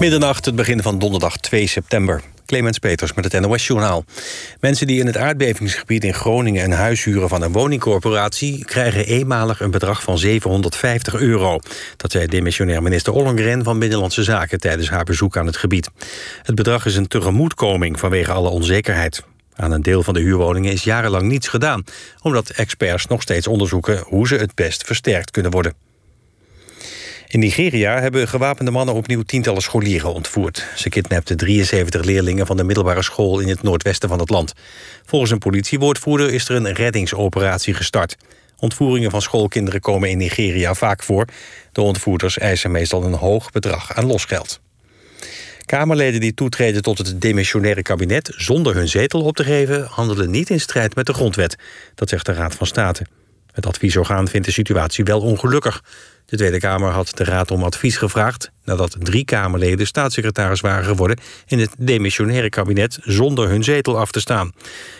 Middernacht, het begin van donderdag 2 september. Clemens Peters met het NOS-journaal. Mensen die in het aardbevingsgebied in Groningen een huis huren van een woningcorporatie... krijgen eenmalig een bedrag van 750 euro. Dat zei demissionair minister Ollongren van Binnenlandse Zaken... tijdens haar bezoek aan het gebied. Het bedrag is een tegemoetkoming vanwege alle onzekerheid. Aan een deel van de huurwoningen is jarenlang niets gedaan... omdat experts nog steeds onderzoeken hoe ze het best versterkt kunnen worden. In Nigeria hebben gewapende mannen opnieuw tientallen scholieren ontvoerd. Ze kidnapten 73 leerlingen van de middelbare school in het noordwesten van het land. Volgens een politiewoordvoerder is er een reddingsoperatie gestart. Ontvoeringen van schoolkinderen komen in Nigeria vaak voor. De ontvoerders eisen meestal een hoog bedrag aan losgeld. Kamerleden die toetreden tot het demissionaire kabinet zonder hun zetel op te geven, handelen niet in strijd met de grondwet. Dat zegt de Raad van State. Het adviesorgaan vindt de situatie wel ongelukkig. De Tweede Kamer had de Raad om advies gevraagd... nadat drie Kamerleden staatssecretaris waren geworden... in het demissionaire kabinet zonder hun zetel af te staan.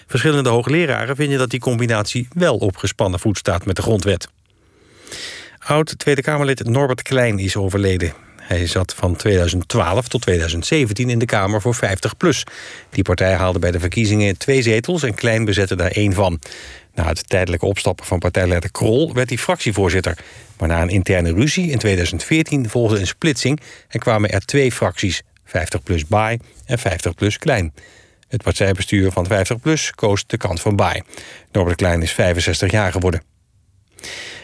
Verschillende hoogleraren vinden dat die combinatie... wel op gespannen voet staat met de grondwet. Oud Tweede Kamerlid Norbert Klein is overleden. Hij zat van 2012 tot 2017 in de Kamer voor 50PLUS. Die partij haalde bij de verkiezingen twee zetels... en Klein bezette daar één van. Na het tijdelijke opstappen van partijleider Krol werd hij fractievoorzitter. Maar na een interne ruzie in 2014 volgde een splitsing... en kwamen er twee fracties, 50PLUS Baai en 50PLUS Klein. Het partijbestuur van 50PLUS koos de kant van Baai. Norbert Klein is 65 jaar geworden.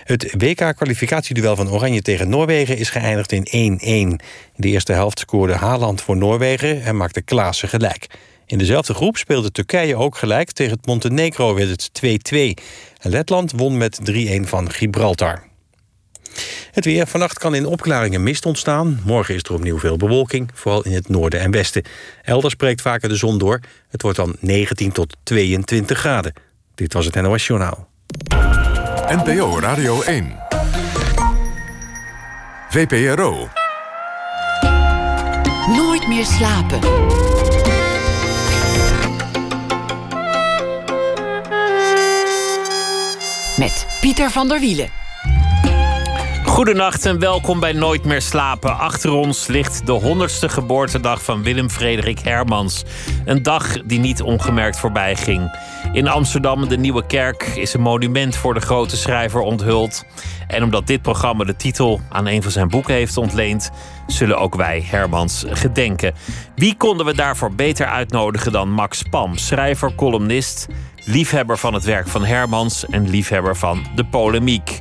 Het WK-kwalificatieduel van Oranje tegen Noorwegen is geëindigd in 1-1. In de eerste helft scoorde Haaland voor Noorwegen en maakte Klaassen gelijk. In dezelfde groep speelde Turkije ook gelijk. Tegen het Montenegro werd het 2-2. Letland won met 3-1 van Gibraltar. Het weer. Vannacht kan in opklaringen mist ontstaan. Morgen is er opnieuw veel bewolking, vooral in het noorden en westen. Elders spreekt vaker de zon door. Het wordt dan 19 tot 22 graden. Dit was het NOS Journaal. NPO Radio 1. VPRO. Nooit meer slapen. Met Pieter van der Wielen. Goedenacht en welkom bij Nooit meer slapen. Achter ons ligt de honderdste geboortedag van Willem Frederik Hermans. Een dag die niet ongemerkt voorbij ging. In Amsterdam, de Nieuwe Kerk, is een monument voor de grote schrijver onthuld. En omdat dit programma de titel aan een van zijn boeken heeft ontleend, zullen ook wij Hermans gedenken. Wie konden we daarvoor beter uitnodigen dan Max Pam, schrijver, columnist, liefhebber van het werk van Hermans en liefhebber van de polemiek.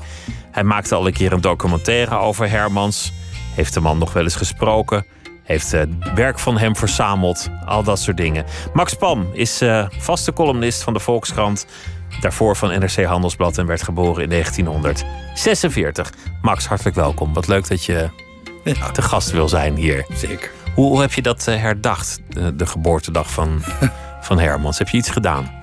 Hij maakte al een keer een documentaire over Hermans, heeft de man nog wel eens gesproken, heeft het werk van hem verzameld, al dat soort dingen. Max Pam is uh, vaste columnist van de Volkskrant, daarvoor van NRC Handelsblad en werd geboren in 1946. Max, hartelijk welkom. Wat leuk dat je ja. te gast wil zijn hier. Zeker. Hoe, hoe heb je dat uh, herdacht, de, de geboortedag van, van Hermans? Heb je iets gedaan?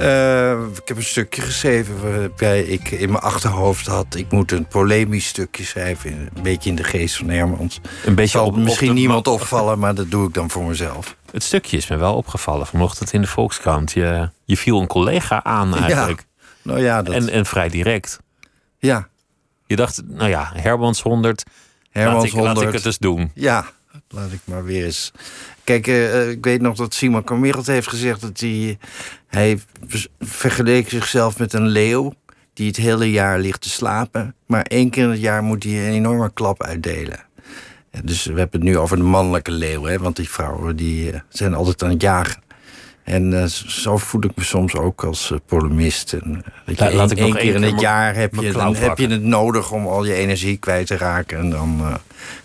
Uh, ik heb een stukje geschreven waarbij ik in mijn achterhoofd had... ik moet een polemisch stukje schrijven, een beetje in de geest van Hermans. Een beetje Zal op, misschien op de, niemand opvallen, maar dat doe ik dan voor mezelf. Het stukje is me wel opgevallen vanochtend in de Volkskrant. Je, je viel een collega aan eigenlijk. Ja, nou ja, dat... en, en vrij direct. Ja. Je dacht, nou ja, Hermans 100, Hermans laat, ik, 100. laat ik het eens doen. Ja, laat ik maar weer eens... Kijk, uh, ik weet nog dat Simon Kammerelt heeft gezegd dat hij... Hij vergeleek zichzelf met een leeuw die het hele jaar ligt te slapen. Maar één keer in het jaar moet hij een enorme klap uitdelen. Dus we hebben het nu over de mannelijke leeuw, hè, want die vrouwen die, uh, zijn altijd aan het jagen. En uh, zo voel ik me soms ook als uh, polemist. En, je Laat één, ik nog één keer in het jaar heb je, dan heb je het nodig om al je energie kwijt te raken. En dan uh,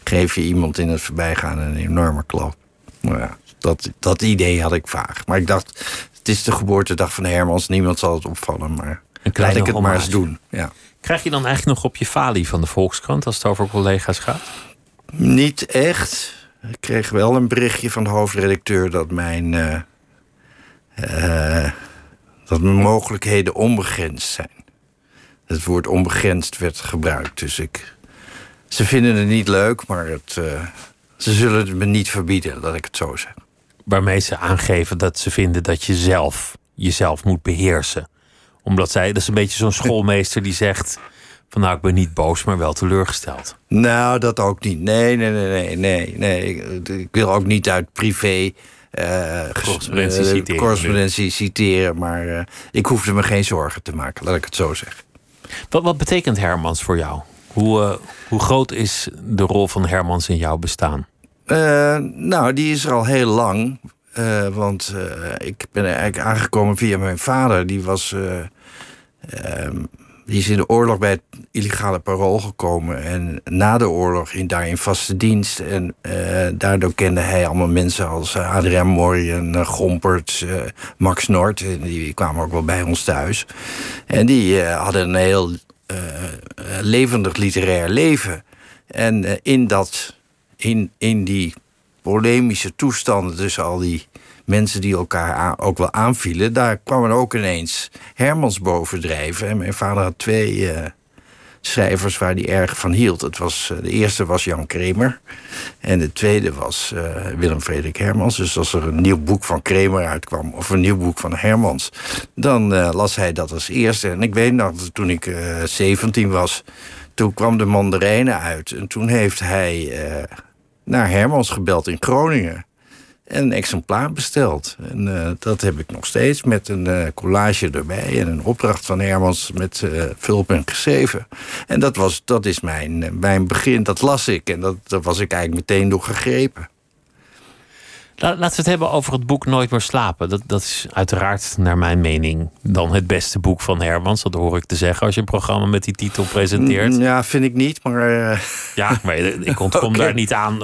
geef je iemand in het voorbijgaan een enorme klap. Nou ja, dat, dat idee had ik vaag. Maar ik dacht, het is de geboortedag van Hermans. Niemand zal het opvallen, maar Een kleine laat ik het maar eens doen. Ja. Krijg je dan eigenlijk nog op je falie van de Volkskrant als het over collega's gaat? Niet echt. Ik kreeg wel een berichtje van de hoofdredacteur dat mijn, uh, dat mogelijkheden onbegrensd zijn. Het woord onbegrensd werd gebruikt. Dus ik, ze vinden het niet leuk, maar het, uh, ze zullen het me niet verbieden, dat ik het zo zeg. Waarmee ze aangeven dat ze vinden dat je zelf jezelf moet beheersen. Omdat zij, dat is een beetje zo'n schoolmeester die zegt Van nou, ik ben niet boos, maar wel teleurgesteld. Nou, dat ook niet. Nee, nee, nee, nee, nee. nee. Ik, ik wil ook niet uit privé eh, Correspondentie eh, citeren. correspondentie citeren. Maar eh, ik hoefde me geen zorgen te maken, laat ik het zo zeggen. Wat, wat betekent Hermans voor jou? Hoe, eh, hoe groot is de rol van Hermans in jouw bestaan? Eh, nou, die is er al heel lang. Eh, want eh, ik ben eigenlijk aangekomen via mijn vader. Die was. Die is in de oorlog bij het illegale parool gekomen. En na de oorlog in, daar in vaste dienst. En eh, daardoor kende hij allemaal mensen als eh, Adriaan Morien, uh, eh, Max Noord. En die kwamen ook wel bij ons thuis. En die hadden een heel levendig literair leven. En in, dat, in, in die polemische toestanden tussen al die mensen die elkaar ook wel aanvielen, daar kwamen ook ineens Hermans bovendrijven. En mijn vader had twee eh, schrijvers waar hij erg van hield. Het was, eh, de eerste was Jan Kremer en de tweede was eh, Willem Frederik Hermans. Dus als er een nieuw boek van Kremer uitkwam of een nieuw boek van Hermans, dan las hij dat als eerste. En ik weet nog, toen ik eh 17 was, toen kwam de Mandarijnen uit. En toen heeft hij naar Hermans gebeld in Groningen. En een exemplaar besteld. En eh, dat heb ik nog steeds met een eh, collage erbij. En een opdracht van Hermans met eh vulpen geschreven. En dat, was, dat is mijn, mijn begin. Dat las ik. En dat, daar was ik eigenlijk meteen door gegrepen. La- Laten we het hebben over het boek Nooit meer slapen. Dat, dat is uiteraard, naar mijn mening, dan het beste boek van Hermans. Dat hoor ik te zeggen als je een programma met die titel presenteert. Ja, vind ik niet. Maar eh, Ja, maar ik ontkom daar niet aan.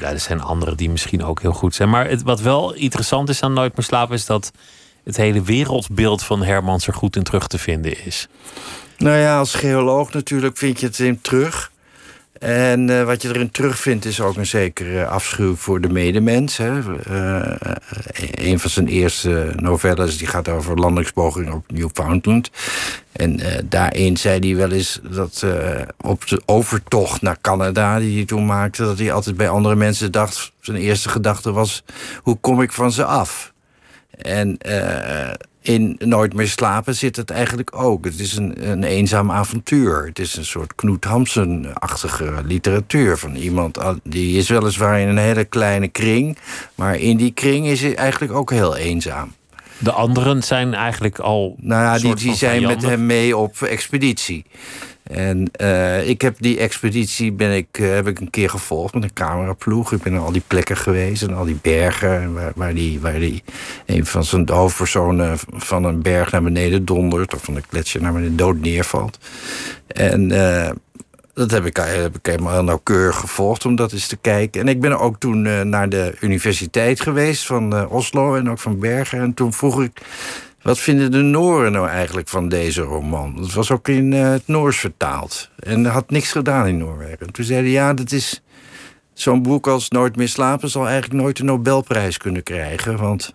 Ja, er zijn anderen die misschien ook heel goed zijn. Maar het, wat wel interessant is aan Nooit meer slapen... is dat het hele wereldbeeld van Hermans er goed in terug te vinden is. Nou ja, als geoloog natuurlijk vind je het in terug. En eh, wat je erin terugvindt is ook een zekere afschuw voor de medemens. Hè. Eh, eh, een van zijn eerste novelles die gaat over landingspogingen op Newfoundland. En eh, daarin zei hij wel eens dat eh, op de overtocht naar Canada die hij toen maakte... dat hij altijd bij andere mensen dacht... zijn eerste gedachte was, hoe kom ik van ze af? En eh, in Nooit meer slapen zit het eigenlijk ook. Het is een, een eenzaam avontuur. Het is een soort Knoet Hamsun-achtige literatuur. Van iemand die is weliswaar in een hele kleine kring... maar in die kring is hij eigenlijk ook heel eenzaam. De anderen zijn eigenlijk al. Nou ja, die, die zijn met hem mee op expeditie. En eh, ik heb die expeditie ben ik, eh, heb ik een keer gevolgd met een cameraploeg. Ik ben naar al die plekken geweest en al die bergen waar, die, waar die een van zijn hoofdpersonen van een berg naar beneden dondert, of van een gletsjer naar beneden dood neervalt. En eh, dat heb ik, heb ik helemaal nauwkeurig gevolgd om dat eens te kijken. En ik ben ook toen naar de universiteit geweest van Oslo en ook van Bergen. En toen vroeg ik, wat vinden de Nooren nou eigenlijk van deze roman? Het was ook in eh, het Noors vertaald. En had niks gedaan in Noorwegen. Toen zeiden ja, dat is zo'n boek als Nooit meer slapen... zal eigenlijk nooit de Nobelprijs kunnen krijgen. Want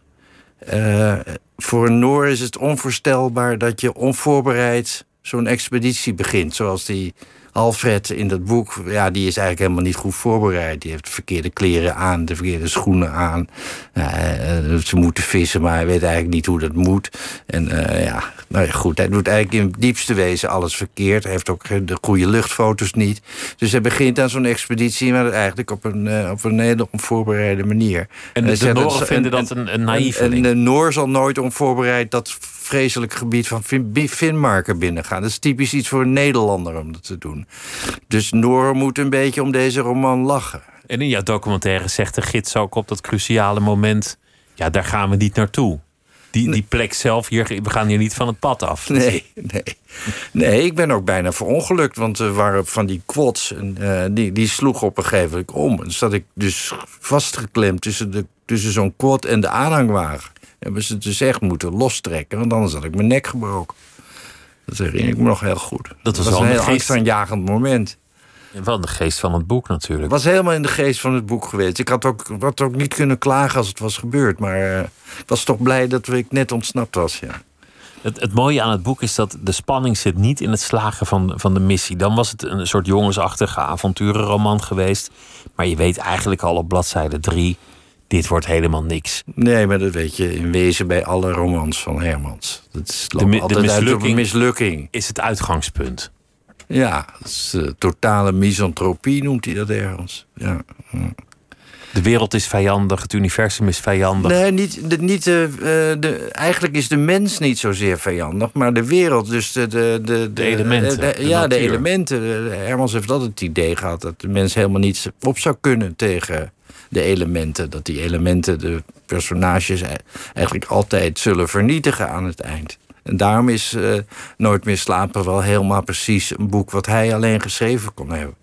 eh, voor een Noor is het onvoorstelbaar dat je onvoorbereid zo'n expeditie begint. Zoals die Alfred in dat boek, ja, die is eigenlijk helemaal niet goed voorbereid. Die heeft de verkeerde kleren aan, de verkeerde schoenen aan. Eh, eh, ze moeten vissen, maar hij weet eigenlijk niet hoe dat moet. En eh, ja, nou ja, goed, hij doet eigenlijk in het diepste wezen alles verkeerd. Hij heeft ook de goede luchtfoto's niet. Dus hij begint aan zo'n expeditie, maar eigenlijk op een, op een hele onvoorbereide manier. En de, de vinden en- dat een, een en, naïveling. en de Noor zal nooit onvoorbereid dat vreselijk gebied van Fin- Finmarken binnengaan. Dat is typisch iets voor een Nederlander om dat te doen. Dus Noor moet een beetje om deze roman lachen. En in jouw documentaire zegt de gids ook op dat cruciale moment... ja, daar gaan we niet naartoe. Die, die plek zelf, hier, we gaan hier niet van het pad af. Nee, nee. Nee, ik ben ook bijna verongelukt. Want er waren van die quads. En, eh, die, die sloegen op een gegeven moment om. En zat ik dus vastgeklemd tussen, de, tussen zo'n quad en de aanhangwagen. Hebben ze dus echt moeten lostrekken. Want anders had ik mijn nek gebroken. Dat herinner ik me nog heel goed. Dat was een heel geest- angstaanjagend moment. Wel de geest van het boek natuurlijk. Was helemaal in de geest van het boek geweest. Ik had ook, had ook niet kunnen klagen als het was gebeurd. Maar eh, ik was toch blij dat ik net ontsnapt was. Ja. Het, het mooie aan het boek is dat de spanning zit niet in het slagen van, van de missie. Dan was het een soort jongensachtige avonturenroman geweest. Maar je weet eigenlijk al op bladzijde drie... dit wordt helemaal niks. Nee, maar dat weet je in wezen bij alle romans van Hermans. Dat is mi- de mislukking- mislukking. Is het uitgangspunt. Ja, is, uh, totale misantropie noemt hij dat ergens. Ja. De wereld is vijandig, het universum is vijandig. Nee, niet, de, niet de, de, eigenlijk is de mens niet zozeer vijandig, maar de wereld. Dus de, de, de, de elementen. Ja, de elementen. Hermans heeft altijd het idee gehad dat de mens helemaal niets op zou kunnen tegen de elementen. Dat die elementen de personages eigenlijk altijd zullen vernietigen aan het eind. En daarom is uh, Nooit meer slapen wel helemaal precies een boek wat hij alleen geschreven kon hebben.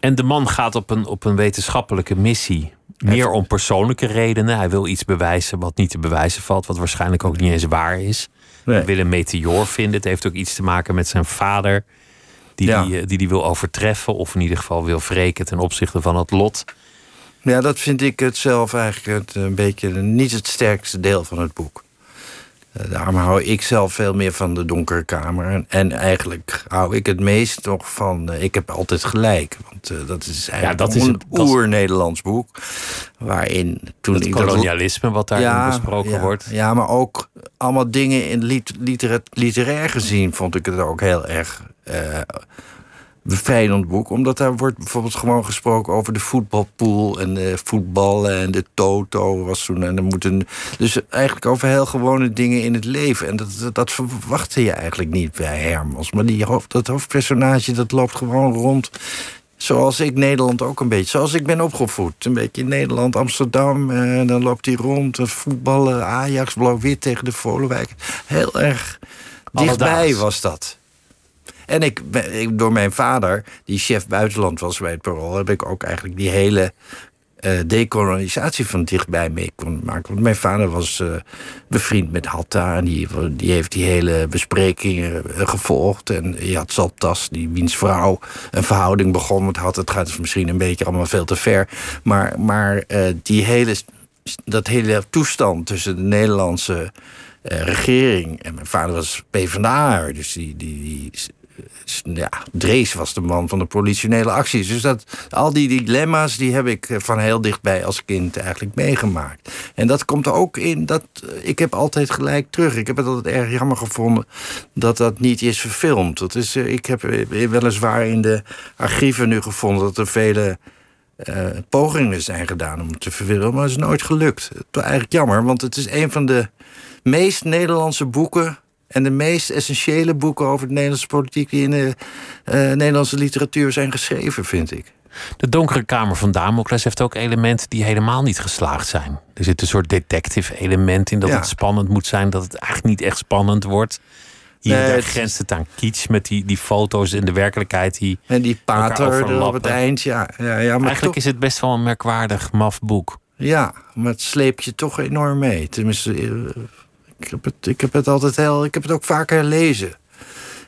En de man gaat op een, op een wetenschappelijke missie. Meer om persoonlijke redenen. Hij wil iets bewijzen wat niet te bewijzen valt, wat waarschijnlijk ook niet eens waar is. Nee. Hij wil een meteoor vinden. Het heeft ook iets te maken met zijn vader, die ja. die, die, die wil overtreffen, of in ieder geval wil wreken ten opzichte van het lot. Ja, dat vind ik het zelf eigenlijk het, een beetje niet het sterkste deel van het boek. Eh, daarom hou ik zelf veel meer van de donkere kamer. En eigenlijk hou ik het meest nog van. Uh, ik heb altijd gelijk. Want uh, dat is eigenlijk ja, dat een oer-Nederlands boek. Waarin toen. Het ik kolonialisme, dat, wat daarin ja, besproken ja, wordt. Ja, maar ook allemaal dingen in liter, literair gezien vond ik het ook heel erg bevrijdend boek. Omdat daar wordt bijvoorbeeld gewoon gesproken over de voetbalpool en de voetballen en de toto was toen. En er moeten, dus eigenlijk over heel gewone dingen in het leven. En dat, dat, verwachtte je eigenlijk niet bij Hermans. Maar die hoofd, dat hoofdpersonage dat loopt gewoon rond. Zoals ik Nederland ook een beetje. Zoals ik ben opgevoed. Een beetje in Nederland, Amsterdam. En dan loopt hij rond. Voetballen, Ajax, blauw-wit tegen de Volenwijk. Heel erg dichtbij was dat. En ik, door mijn vader, die chef buitenland was bij het Parool... heb ik ook eigenlijk die hele uh, dekolonisatie van dichtbij mee kon maken. Want mijn vader was uh, bevriend met Hatta... en die, die heeft die hele besprekingen uh, gevolgd. En je had Zaltas, die wiens vrouw een verhouding begon met Hatta. Het gaat dus misschien een beetje allemaal veel te ver. Maar, maar die hele, dat hele toestand tussen de Nederlandse... regering. En mijn vader was PvdA, dus die, die, die ja, Drees was de man van de politionele acties. Dus dat, al die dilemma's die heb ik eh, van heel dichtbij als kind eigenlijk meegemaakt. En dat komt er ook in dat eh, ik heb altijd gelijk terug. Ik heb het altijd erg jammer gevonden dat dat niet is verfilmd. Dat is, eh, ik heb weliswaar in de archieven nu gevonden dat er vele pogingen zijn gedaan om het te verfilmen, maar het is nooit gelukt. Het is eigenlijk jammer, want het is een van de meest Nederlandse boeken en de meest essentiële boeken over de Nederlandse politiek die in de uh, Nederlandse literatuur zijn geschreven, vind ik. De Donkere Kamer van Damocles heeft ook elementen die helemaal niet geslaagd zijn. Er zit een soort detective element in dat Ja. het spannend moet zijn, dat het eigenlijk niet echt spannend wordt. Hier Nee, daar grenst het aan kitsch met die, die foto's en de werkelijkheid die. En die pater er op het eind, ja. ja, ja maar Eigenlijk toch, is het best wel een merkwaardig, maf boek. Ja, maar het sleept je toch enorm mee. Tenminste, eh, ik heb het, ik heb het altijd heel... Ik heb het ook vaak herlezen.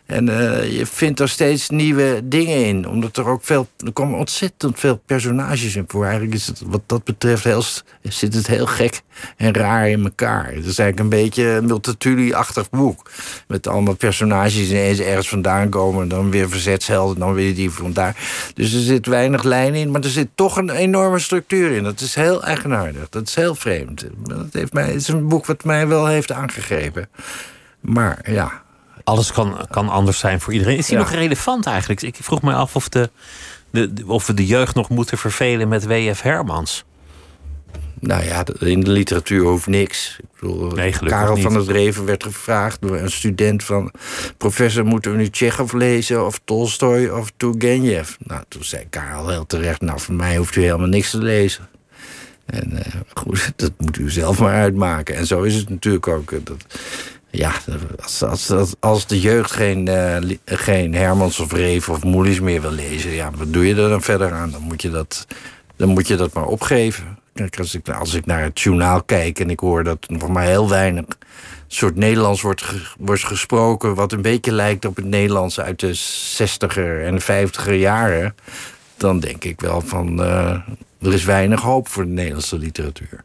En eh, je vindt er steeds nieuwe dingen in. Omdat er ook veel... Er komen ontzettend veel personages in voor. Eigenlijk is het wat dat betreft heel, zit het heel gek en raar in elkaar. Het is eigenlijk een beetje een Multatuli-achtig boek. Met allemaal personages die ineens ergens vandaan komen. Dan weer verzetshelden, dan weer die vandaar. Dus er zit weinig lijn in. Maar er zit toch een enorme structuur in. Dat is heel eigenaardig. Dat is heel vreemd. Dat heeft mij, het is een boek wat mij wel heeft aangegrepen. Maar ja, Alles kan, kan anders zijn voor iedereen. Is die Ja. nog relevant eigenlijk? Ik vroeg me af of, de, de, of we de jeugd nog moeten vervelen met W.F. Hermans. Nou ja, in de literatuur hoeft niks. Ik bedoel, Nee, Karel niet. van het Reven werd gevraagd door een student van... professor, moeten we nu Tsjechov lezen of Tolstoy of Turgenev? Nou, toen zei Karel heel terecht... nou, voor mij hoeft u helemaal niks te lezen. En eh, goed, dat moet u zelf maar uitmaken. En zo is het natuurlijk ook. eh, Dat, ja, als, als, als, als de jeugd geen, eh, geen Hermans of Reven of Moelis meer wil lezen... ja, wat doe je er dan verder aan? Dan moet je dat, dan moet je dat maar opgeven. Kijk, als ik, als ik naar het journaal kijk en ik hoor dat nog maar heel weinig soort Nederlands wordt, wordt gesproken... wat een beetje lijkt op het Nederlands uit de 60er en 50er jaren... dan denk ik wel van, eh, er is weinig hoop voor de Nederlandse literatuur.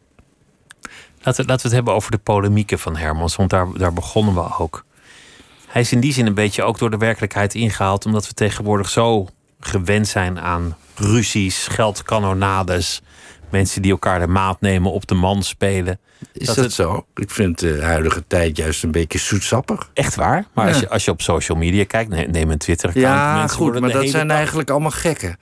Laten, we- laten we het hebben over de polemieken van Hermans, want daar, daar begonnen we ook. Hij is in die zin een beetje ook door de werkelijkheid ingehaald, omdat we tegenwoordig zo gewend zijn aan ruzies, geldkanonades, Mensen die elkaar de maat nemen, op de man spelen. Is Dat dat, het- zo? Ik vind de huidige tijd juist een beetje zoetsappig. Echt waar? Maar als, je, als je op social media kijkt, ne- neem een Twitter-account. Ja, goed, maar dat zijn dag- eigenlijk allemaal gekken.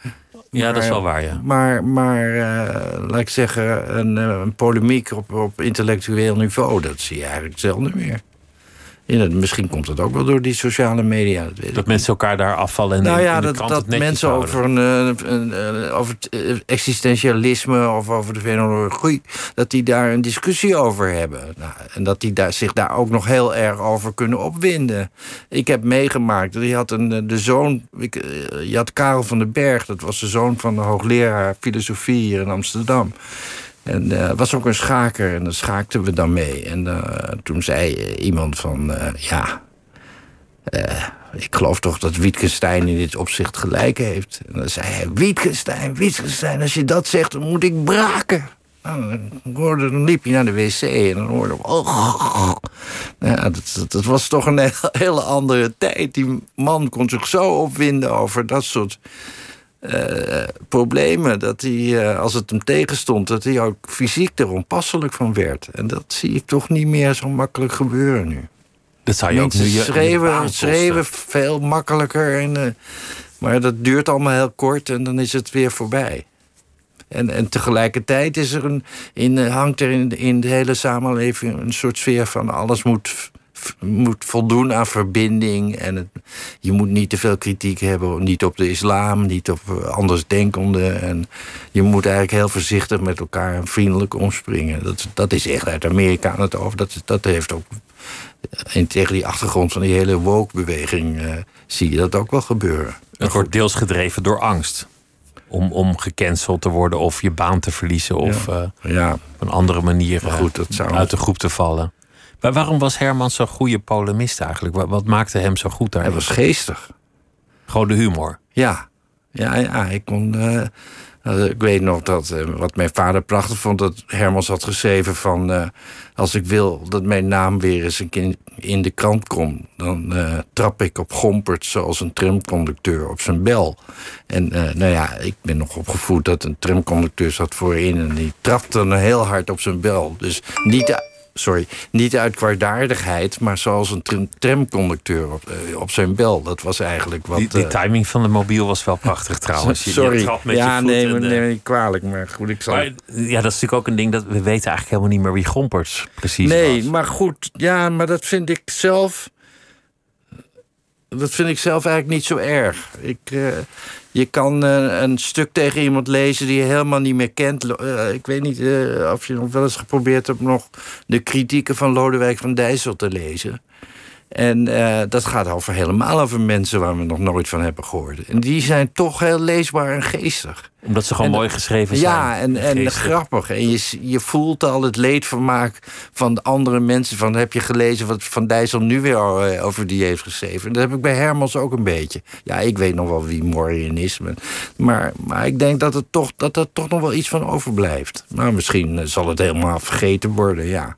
Ja, dat is wel waar, ja. Maar, maar eh, laat ik zeggen, een, eh, een polemiek op, op intellectueel niveau, dat zie je eigenlijk zelden meer. Misschien komt dat ook wel door die sociale media. Dat mensen elkaar daar afvallen en nou ja, in de dat, mensen houden. over, een, eh, een, een- over het eh, existentialisme of over de fenomenologie... dat die daar een discussie over hebben. Nou, en dat die daar, zich daar ook nog heel erg over kunnen opwinden. Ik heb meegemaakt, die had een, eh, de zoon... Ik, eh, je had Karel van den Berg, dat was de zoon van de hoogleraar filosofie hier in Amsterdam... En eh was ook een schaker en daar schaakten we dan mee. En eh, toen zei iemand van, eh, ja, ik geloof toch dat Wittgenstein in dit opzicht gelijk heeft. En dan zei hij, Wittgenstein, Wittgenstein, als je dat zegt, dan moet ik braken. Nou, dan, dan liep je naar de wc en dan hoorde je... Oh, dat, dat, was toch een hele andere tijd. Die man kon zich zo opwinden over dat soort eh, problemen. Dat hij, eh, als het hem tegenstond, dat hij ook fysiek er onpasselijk van werd. En dat zie ik toch niet meer zo makkelijk gebeuren nu. Dat zou je ook nu Mensen je, je baan schreeuwen, veel makkelijker. En, eh, maar dat duurt allemaal heel kort en dan is het weer voorbij. En, en tegelijkertijd is er een, in, hangt er in, in de hele samenleving een soort sfeer van alles moet, moet voldoen aan verbinding. En het, je moet niet te veel kritiek hebben, niet op de islam, niet op eh, andersdenkenden. En je moet eigenlijk heel voorzichtig met elkaar en vriendelijk omspringen. Dat, dat is echt uit Amerika aan het over. Dat, dat heeft ook en tegen die achtergrond van die hele woke-beweging eh, zie je dat ook wel gebeuren. Het wordt deels gedreven door angst. Om, om gecanceld te worden of je baan te verliezen of eh, Ja, op een andere manier eh, goed, dat zou- uit de groep te vallen. Maar waarom was Herman zo'n goede polemist eigenlijk? Wat, wat maakte hem zo goed hij daarin? was geestig. Gewoon de humor. Ja, ja, ja ik kon. eh, eh, ik weet nog dat eh, wat mijn vader prachtig vond, dat Hermans had geschreven van als ik wil dat mijn naam weer eens een keer in de krant komt, dan trap ik op gompert zoals een tramconducteur op zijn bel. En nou ja, ik ben nog opgevoed dat een tramconducteur zat voorin en die trapte dan heel hard op zijn bel. Dus niet. Sorry, niet uit kwaadaardigheid, maar zoals een tram- tramconducteur op, eh, op zijn bel. Dat was eigenlijk wat. Die, die eh, timing van de mobiel was wel prachtig trouwens. Je- je Sorry. trapt met ja, je voet nee, en, eh, niet kwalijk, maar goed, ik zal. Maar ja, dat is natuurlijk ook een ding dat we weten eigenlijk helemaal niet meer wie Gomperts precies nee, was. maar goed, ja, maar dat vind ik zelf. Dat vind ik zelf eigenlijk niet zo erg. Ik, je kan eh, een stuk tegen iemand lezen die je helemaal niet meer kent. Eh, ik weet niet eh, of je nog wel eens geprobeerd hebt nog de kritieken van Lodewijk van Dijssel te lezen. En eh, dat gaat over helemaal over mensen waar we nog nooit van hebben gehoord. En die zijn toch heel leesbaar en geestig. Omdat ze gewoon En- mooi geschreven zijn. Ja, en, en grappig. En je, je voelt al het leedvermaak van de andere mensen. Van, heb je gelezen wat Van Dijssel nu weer eh, over die heeft geschreven? En dat heb ik bij Hermans ook een beetje. Ja, ik weet nog wel wie Morien is. Maar, maar, ik denk dat, het toch, dat er toch nog wel iets van overblijft. Maar misschien eh, zal het helemaal vergeten worden, ja.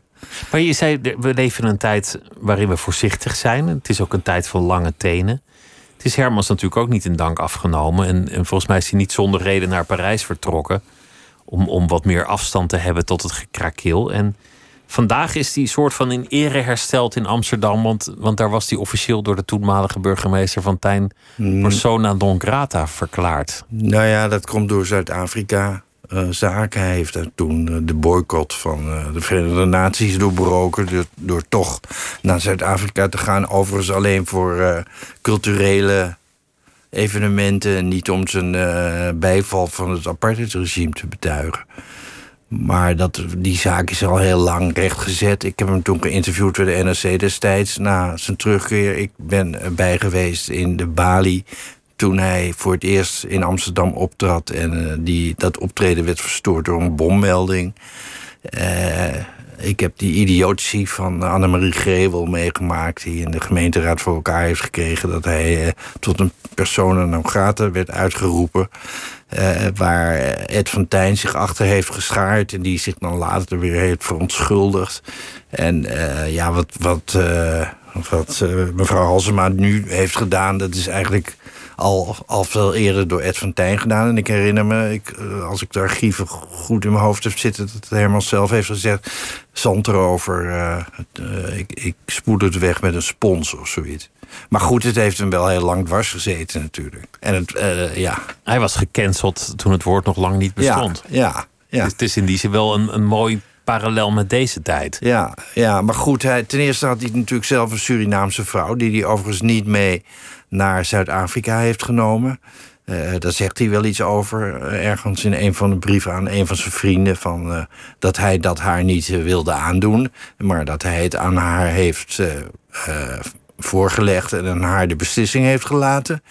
Maar je zei, we leven in een tijd waarin we voorzichtig zijn. Het is ook een tijd van lange tenen. Het is Hermans natuurlijk ook niet in dank afgenomen. En, en volgens mij is hij niet zonder reden naar Parijs vertrokken. Om, om wat meer afstand te hebben tot het gekrakeel. En vandaag is hij soort van in ere hersteld in Amsterdam. Want, want daar was hij officieel door de toenmalige burgemeester van Tijn... persona non grata verklaard. Nou ja, dat komt door Zuid-Afrika. Eh, zaken. Hij heeft toen eh, de boycott van eh, de Verenigde Naties doorbroken. Door, door toch naar Zuid-Afrika te gaan. Overigens alleen voor culturele evenementen. Niet om zijn bijval van het apartheidsregime te betuigen. Maar dat, die zaak is al heel lang rechtgezet. Ik heb hem toen geïnterviewd bij de NRC destijds na zijn terugkeer. Ik ben erbij geweest in de Bali toen hij voor het eerst in Amsterdam optrad. En eh, die, dat optreden werd verstoord door een bommelding. Eh, ik heb die idiotie van Annemarie Grewel meegemaakt... die in de gemeenteraad voor elkaar heeft gekregen... dat hij eh, tot een persona non grata werd uitgeroepen... waar Ed van Tijn zich achter heeft geschaard... en die zich dan later weer heeft verontschuldigd. En ja, wat, wat, wat mevrouw Halsema nu heeft gedaan... dat is eigenlijk al, al veel eerder door Ed van Tijn gedaan. En ik herinner me, ik, eh, als ik de archieven goed in mijn hoofd heb zitten... dat Herman zelf heeft gezegd... zand erover, uh, ik, ik spoed het weg met een spons of zoiets. Maar goed, het heeft hem wel heel lang dwars gezeten natuurlijk. En het, uh, ja. Hij was gecanceld toen het woord nog lang niet bestond. Ja, ja. ja. Dus het is in die zin wel een, een mooi parallel met deze tijd. Ja, ja maar goed, hij, ten eerste had hij natuurlijk zelf een Surinaamse vrouw... die hij overigens niet mee naar Zuid-Afrika heeft genomen. Uh, daar zegt hij wel iets over, uh, ergens in een van de brieven aan een van zijn vrienden... Van, uh, dat hij dat haar niet wilde aandoen, maar dat hij het aan haar heeft voorgelegd... en aan haar de beslissing heeft gelaten.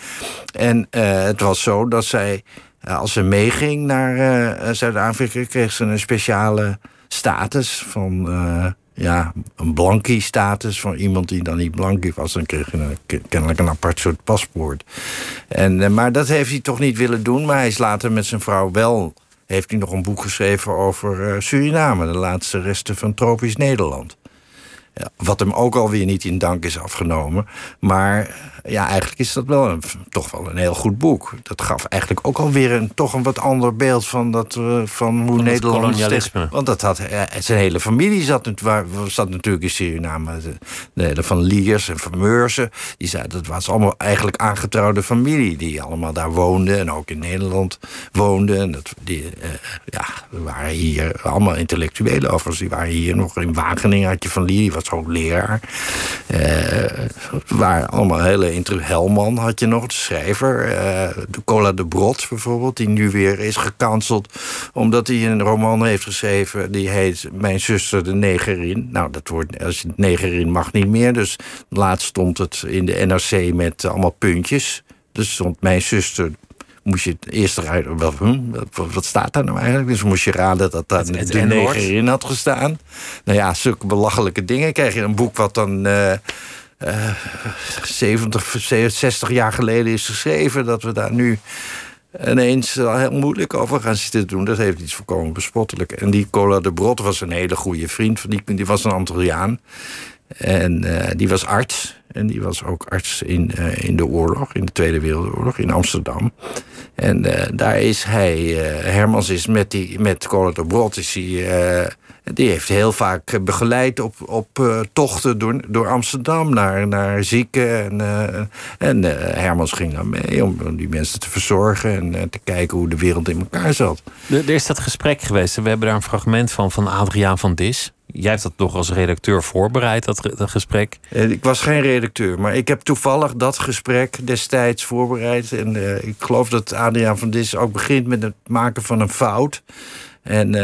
En het was zo dat zij, als ze meeging naar Zuid-Afrika... kreeg ze een speciale status van uh, ja, een blankie status van iemand die dan niet blankie was. Dan kreeg een, kennelijk een apart soort paspoort. En, uh, maar dat heeft hij toch niet willen doen. Maar hij is later met zijn vrouw wel. Heeft hij nog een boek geschreven over uh, Suriname, de laatste resten van tropisch Nederland. Wat hem ook alweer niet in dank is afgenomen. Maar ja, eigenlijk is dat wel een, toch wel een heel goed boek. Dat gaf eigenlijk ook alweer een, toch een wat ander beeld van, dat, uh, van hoe Van Nederland... kolonialisme. Want dat had, eh, zijn hele familie zat, waar- zat natuurlijk in Suriname. De, de Van Liers en Van Meurzen. Die zei, dat was allemaal eigenlijk aangetrouwde familie... die allemaal daar woonde en ook in Nederland woonde. En dat, die, eh, ja, we waren hier allemaal intellectuelen overigens. Die waren hier nog in Wageningen, had je Van Lier, die was ook leraar. Eh, waren allemaal hele... inter- Helman had je nog, de schrijver. eh, de Cola de Brot bijvoorbeeld, die nu weer is gecanceld... omdat hij een roman heeft geschreven... die heet Mijn zuster de negerin. Nou, dat wordt, als je negerin mag niet meer. Dus laatst stond het in de NRC met allemaal puntjes. Dus stond Mijn zuster... Moest je eerst eruit... Wat, hm, wat, wat staat daar nou eigenlijk? Dus moest je raden dat daar Het- het de N-woord. negerin had gestaan. Nou ja, zulke belachelijke dingen. Krijg je een boek wat dan... eh, 70, 60 jaar geleden is geschreven... dat we daar nu ineens heel moeilijk over gaan zitten doen. Dat heeft iets voorkomen bespottelijk. En die Cola de Brot was een hele goede vriend. Van die, die was een Antilliaan. En eh, die was arts. En die was ook arts in, eh, in de oorlog, in de Tweede Wereldoorlog, in Amsterdam. En eh, daar is hij, eh, Hermans is met, die, met Cola de Brot, is hij, die heeft heel vaak eh, begeleid op, op eh, tochten door, door Amsterdam naar, naar zieken. En, eh, en Hermans ging dan mee om, om die mensen te verzorgen en te kijken hoe de wereld in elkaar zat. Er, er is dat gesprek geweest. en We hebben daar een fragment van van Adriaan van Dis. Jij hebt dat nog als redacteur voorbereid, dat, dat gesprek. Ik was geen redacteur, maar ik heb toevallig dat gesprek destijds voorbereid. En ik geloof dat Adriaan van Dis ook begint met het maken van een fout. En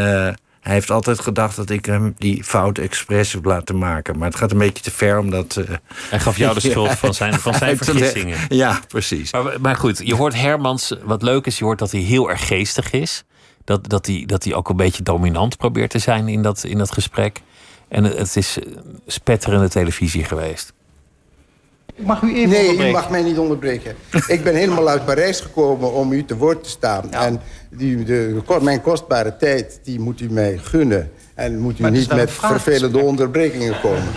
hij heeft altijd gedacht dat ik hem die fout expres heb laten maken. Maar het gaat een beetje te ver, omdat... eh, Hij gaf jou de schuld van zijn, van zijn vergissingen. Ja, precies. Maar, maar goed, je hoort Hermans, wat leuk is, je hoort dat hij heel erg geestig is. Dat, dat, hij, dat hij ook een beetje dominant probeert te zijn in dat, in dat gesprek. En het, het is eh, spetterende televisie geweest. Ik mag u even Nee, u mag mij niet onderbreken. ik ben helemaal uit Parijs gekomen om u te woord te staan. En die, de, mijn kostbare tijd, die moet u mij gunnen. En moet u Maar niet met vervelende onderbrekingen komen.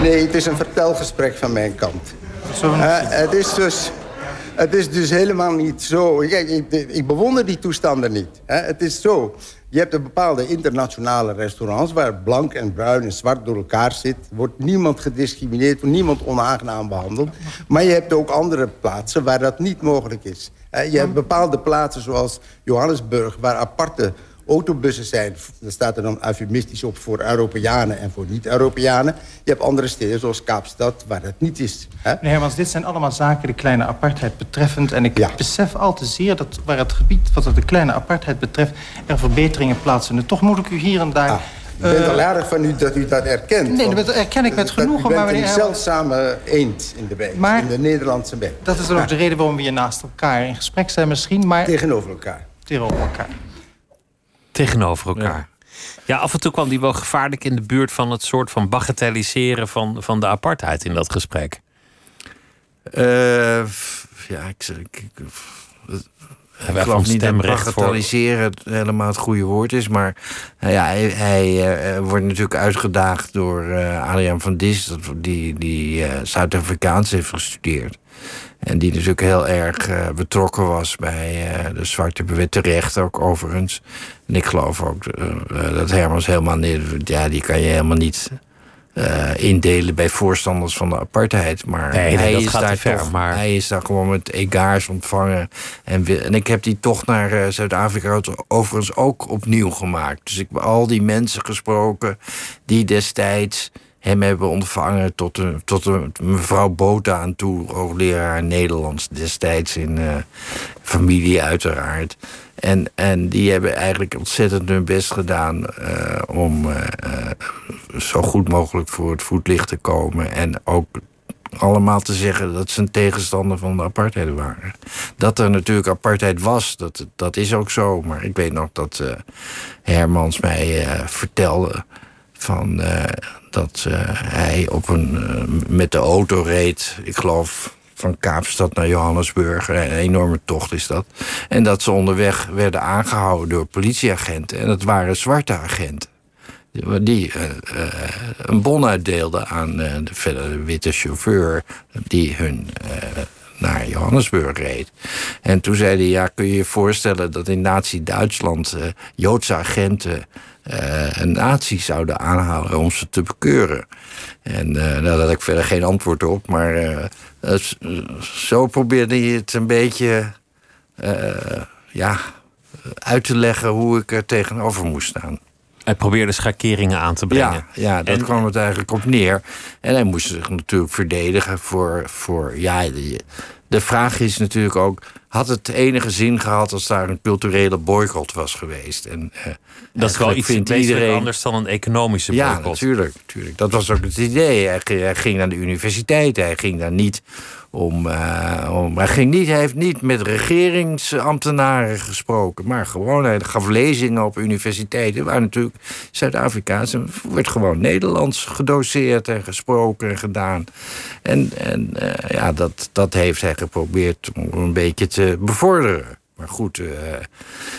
Nee, het is een vertelgesprek van mijn kant. Eh, het, is dus, het is dus helemaal niet zo... Ik, ik bewonder die toestanden niet. Hè. Het is zo... Je hebt een bepaalde internationale restaurants... waar blank en bruin en zwart door elkaar zit. Wordt niemand gediscrimineerd, wordt niemand onaangenaam behandeld. Maar je hebt ook andere plaatsen waar dat niet mogelijk is. Hè, Je hebt bepaalde plaatsen zoals Johannesburg... waar aparte autobussen zijn. Daar staat er dan eufemistisch op voor Europeanen en voor niet-Europeanen. Je hebt andere steden zoals Kaapstad waar dat niet is. Hè? Meneer Hermans, dit zijn allemaal zaken de kleine apartheid betreffend. En ik Ja. besef al te zeer dat waar het gebied wat de kleine apartheid betreft... er verbeteringen plaatsvinden. Toch moet ik u hier en daar... Ah, ik ben eh, wel erg van u dat u dat erkent. Nee, dat erken ik met dat- genoegen, U maar bent meneer een zeldzame eend in de wijk, Maar- in de Nederlandse wijk. dat is dan ook de reden waarom we hier naast elkaar in gesprek zijn misschien. Maar Tegenover elkaar. tegenover elkaar. Tegenover elkaar. Ja. af en toe kwam hij wel gevaarlijk in de buurt van het soort van bagatelliseren van, van de apartheid in dat gesprek. Eh, ja, ik, ik, ik- ik geloof niet dat voor- bagatelliseren helemaal het goede woord is. Maar nou ja, hij, hij eh, wordt natuurlijk uitgedaagd door eh Adriaan van Dis... die, die eh, Zuid-Afrikaans heeft gestudeerd. En die natuurlijk heel erg betrokken was bij de zwarte bewet terecht ook overigens. En ik geloof ook dat Hermans helemaal niet... Ja, die kan je helemaal niet eh, indelen bij voorstanders van de apartheid. Maar Nee, hij, dat is gaat daar ver, toch, maar- hij is daar gewoon met egaars ontvangen. En, en ik heb die toch naar eh, Zuid-Afrika overigens ook opnieuw gemaakt. Dus ik heb al die mensen gesproken die destijds hem hebben ontvangen tot, de, tot de mevrouw Bota aan toe, hoogleraar Nederlands destijds in eh, familie uiteraard. En, en die hebben eigenlijk ontzettend hun best gedaan eh, om eh, eh, zo goed mogelijk voor het voetlicht te komen. En ook allemaal te zeggen dat ze een tegenstander van de apartheid waren. Dat er natuurlijk apartheid was, dat, dat is ook zo. Maar ik weet nog dat eh, Hermans mij eh, vertelde van, eh, dat eh, hij op een, eh, met de auto reed. Ik geloof van Kaapstad naar Johannesburg. Een enorme tocht is dat. En dat ze onderweg werden aangehouden door politieagenten. En dat waren zwarte agenten. Die- een bon uitdeelden aan de verder witte chauffeur... die hun naar Johannesburg reed. En toen zei hij, ja, kun je je voorstellen... dat in nazi-Duitsland Joodse agenten... eh, een nazi zouden aanhouden om ze te bekeuren. En eh, nou, daar had ik verder geen antwoord op. Maar eh, zo probeerde hij het een beetje... ja, uit te leggen hoe ik er tegenover moest staan. Hij probeerde schakeringen aan te brengen. Ja, ja dat En- kwam het eigenlijk op neer. En hij moest zich natuurlijk verdedigen voor. voor ja, de, de vraag is natuurlijk ook. Had het enige zin gehad als daar een culturele boycott was geweest? En, eh, Dat is wel iets vindt wezenlijk anders dan een economische ja, boycott. natuurlijk, natuurlijk. Dat was ook het idee. Hij, ging- hij ging naar de universiteit. Hij ging daar niet om. eh, om hij, ging niet, hij heeft niet met regeringsambtenaren gesproken. Maar gewoon, hij gaf lezingen op universiteiten. Waar natuurlijk Zuid-Afrikaans. Werd gewoon Nederlands gedoseerd en gesproken en gedaan. En, en eh, ja, dat, dat heeft hij geprobeerd om een beetje te bevorderen. Maar goed, eh,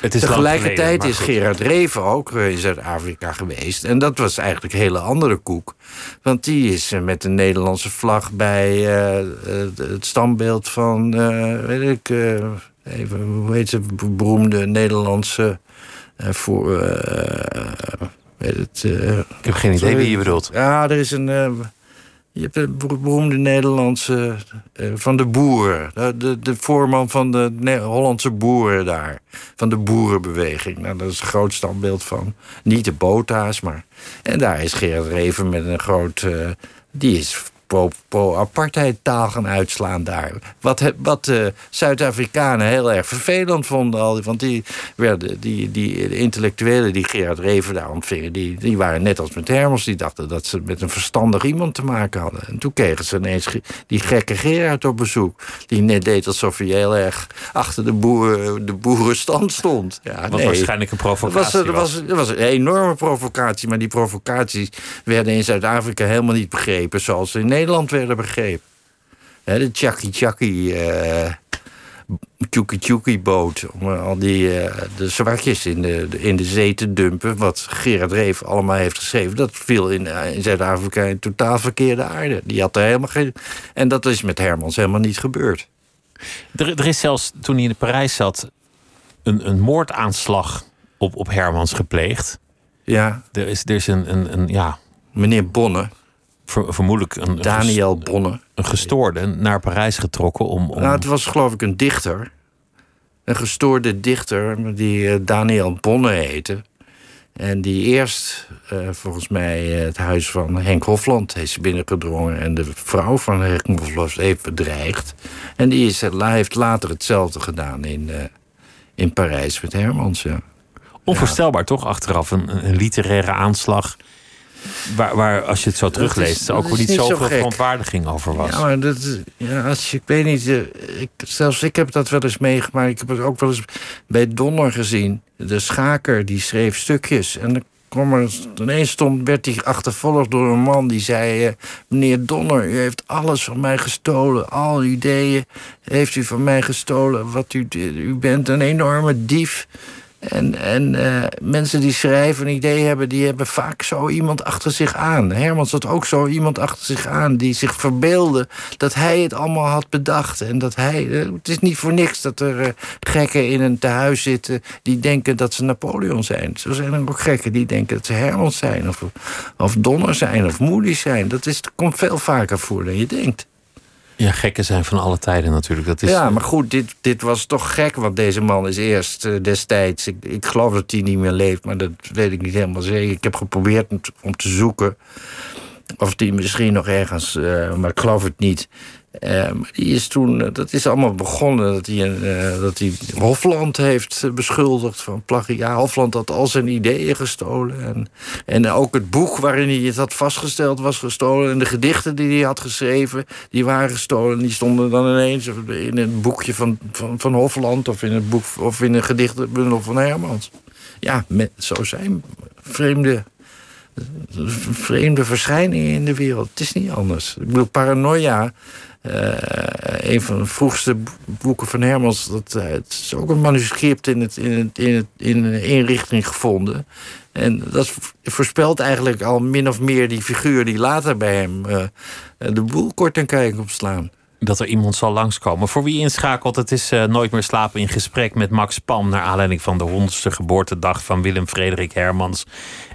Het is tegelijkertijd is. Gerard Reven ook eh, in Zuid-Afrika geweest. En dat was eigenlijk een hele andere koek. Want die is eh, met een Nederlandse vlag bij het standbeeld van, weet ik, even, hoe heet ze, beroemde Nederlandse. voor, weet het, Ik heb geen idee wie je bedoelt. ja, er is een. Je hebt een beroe- beroemde Nederlandse. eh, van de boeren. De, de, de voorman van de Hollandse boeren daar. Van de boerenbeweging. Nou, dat is een groot standbeeld van. Niet de bota's, maar. En daar is Gerard Reven met een groot. eh, die is pro- pro-apartheid taal gaan uitslaan daar. Wat, wat eh, Zuid-Afrikanen heel erg vervelend vonden. Al, want die, werden, die, die de intellectuelen die Gerard Reven daar ontvingen... Die, die waren net als met Hermels. Die dachten dat ze met een verstandig iemand te maken hadden. En toen kregen ze ineens die gekke Gerard op bezoek. Die net deed alsof hij heel erg achter de, boeren, de boerenstand stond. Ja, Wat nee. waarschijnlijk een Dat was, provocatie dat was, was een enorme provocatie. Maar die provocaties werden in Zuid-Afrika helemaal niet begrepen... zoals in Nederland werden begrepen. De Chucky Chucky... eh Tjoekie Tjoekie boot. Om eh, al die eh, de zwartjes in de, de- in de zee te dumpen. Wat Gerard Reef allemaal heeft geschreven. Dat viel in, eh, in Zuid-Afrika in totaal verkeerde aarde. Die had er helemaal geen. En dat is met Hermans helemaal niet gebeurd. Er, er is zelfs toen hij in Parijs zat een, een moordaanslag op, op Hermans gepleegd. Ja, Er is, er is een, een, een ja, meneer Bonne, ver- vermoedelijk een, Daniel Bonne. een gestoorde naar Parijs getrokken om. om Nou, het was geloof ik een dichter. Een gestoorde dichter die eh, Daniel Bonne heette. En die eerst, eh, volgens mij, eh, het huis van Henk Hofland is binnengedrongen. En de vrouw van Henk Hofland heeft bedreigd. En die is, heeft later hetzelfde gedaan in, in Parijs met Hermans. Ja. onvoorstelbaar toch achteraf een, een literaire aanslag. Waar, waar als je het zo terugleest ook is niet niet zo zoveel verontwaardiging over was. Ja, maar dat, ja, als je, ik weet niet, eh, ik, zelfs ik heb dat wel eens meegemaakt. Ik heb het ook wel eens bij Donner gezien. De schaker die schreef stukjes. En dan kwam er, ineens stond, werd hij achtervolgd door een man die zei... eh, meneer Donner, u heeft alles van mij gestolen. Al uw ideeën heeft u van mij gestolen. Wat u, u bent een enorme dief. En, en eh, mensen die schrijven een idee hebben, die hebben vaak zo iemand achter zich aan. Hermans had ook zo iemand achter zich aan die zich verbeelde dat hij het allemaal had bedacht. En dat hij. eh, het is niet voor niks dat er eh, gekken in een tehuis zitten die denken dat ze Napoleon zijn. Zo zijn er ook gekken die denken dat ze Hermans zijn, of, of Donner zijn, of Moody zijn. Dat is, komt veel vaker voor dan je denkt. Ja, gekken zijn van alle tijden natuurlijk. Dat is, Ja, maar goed, dit, dit was toch gek, want deze man is eerst eh, destijds... Ik, ik geloof dat hij niet meer leeft, maar dat weet ik niet helemaal zeker. Ik heb geprobeerd om te, zoeken of die misschien nog ergens... eh, maar ik geloof het niet. Maar die is toen, eh, dat is allemaal begonnen dat hij, eh, dat hij Hofland heeft eh, beschuldigd van plagiaat. Hofland had al zijn ideeën gestolen. En, en ook het boek waarin hij het had vastgesteld was gestolen. En de gedichten die hij had geschreven, die waren gestolen. Die stonden dan ineens in een boekje van, van, van Hofland of in, een boek, of in een gedichtenbundel van Hermans. Ja, zo zijn vreemde vreemde verschijningen in de wereld. Het is niet anders. Ik bedoel, Paranoia, eh, een van de vroegste boeken van Hermans... Dat, eh, het is ook een manuscript in, het, in, het, in, in een inrichting gevonden. En dat voorspelt eigenlijk al min of meer die figuur... die later bij hem eh, de boel kort en kijk opslaan. dat er iemand zal langskomen. Voor wie inschakelt, het is Nooit meer slapen in gesprek met Max Pam... naar aanleiding van de honderdste geboortedag van Willem Frederik Hermans.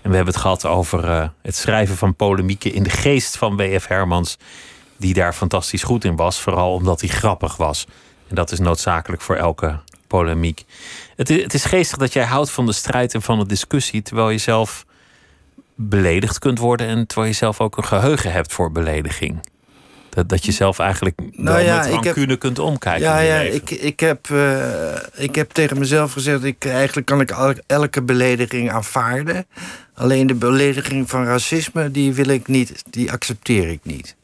En we hebben het gehad over het schrijven van polemieken... in de geest van W.F. Hermans, die daar fantastisch goed in was. Vooral omdat hij grappig was. En dat is noodzakelijk voor elke polemiek. Het is, het is geestig dat jij houdt van de strijd en van de discussie... terwijl je zelf beledigd kunt worden... en terwijl je zelf ook een geheugen hebt voor belediging. Dat, dat je zelf eigenlijk Nou ja, met ik heb- rancune kunt omkijken. Ja, ja ik, ik, heb, eh, ik heb tegen mezelf gezegd... Ik, eigenlijk kan ik el- elke belediging aanvaarden. Alleen de belediging van racisme, die wil ik niet. Die accepteer ik niet.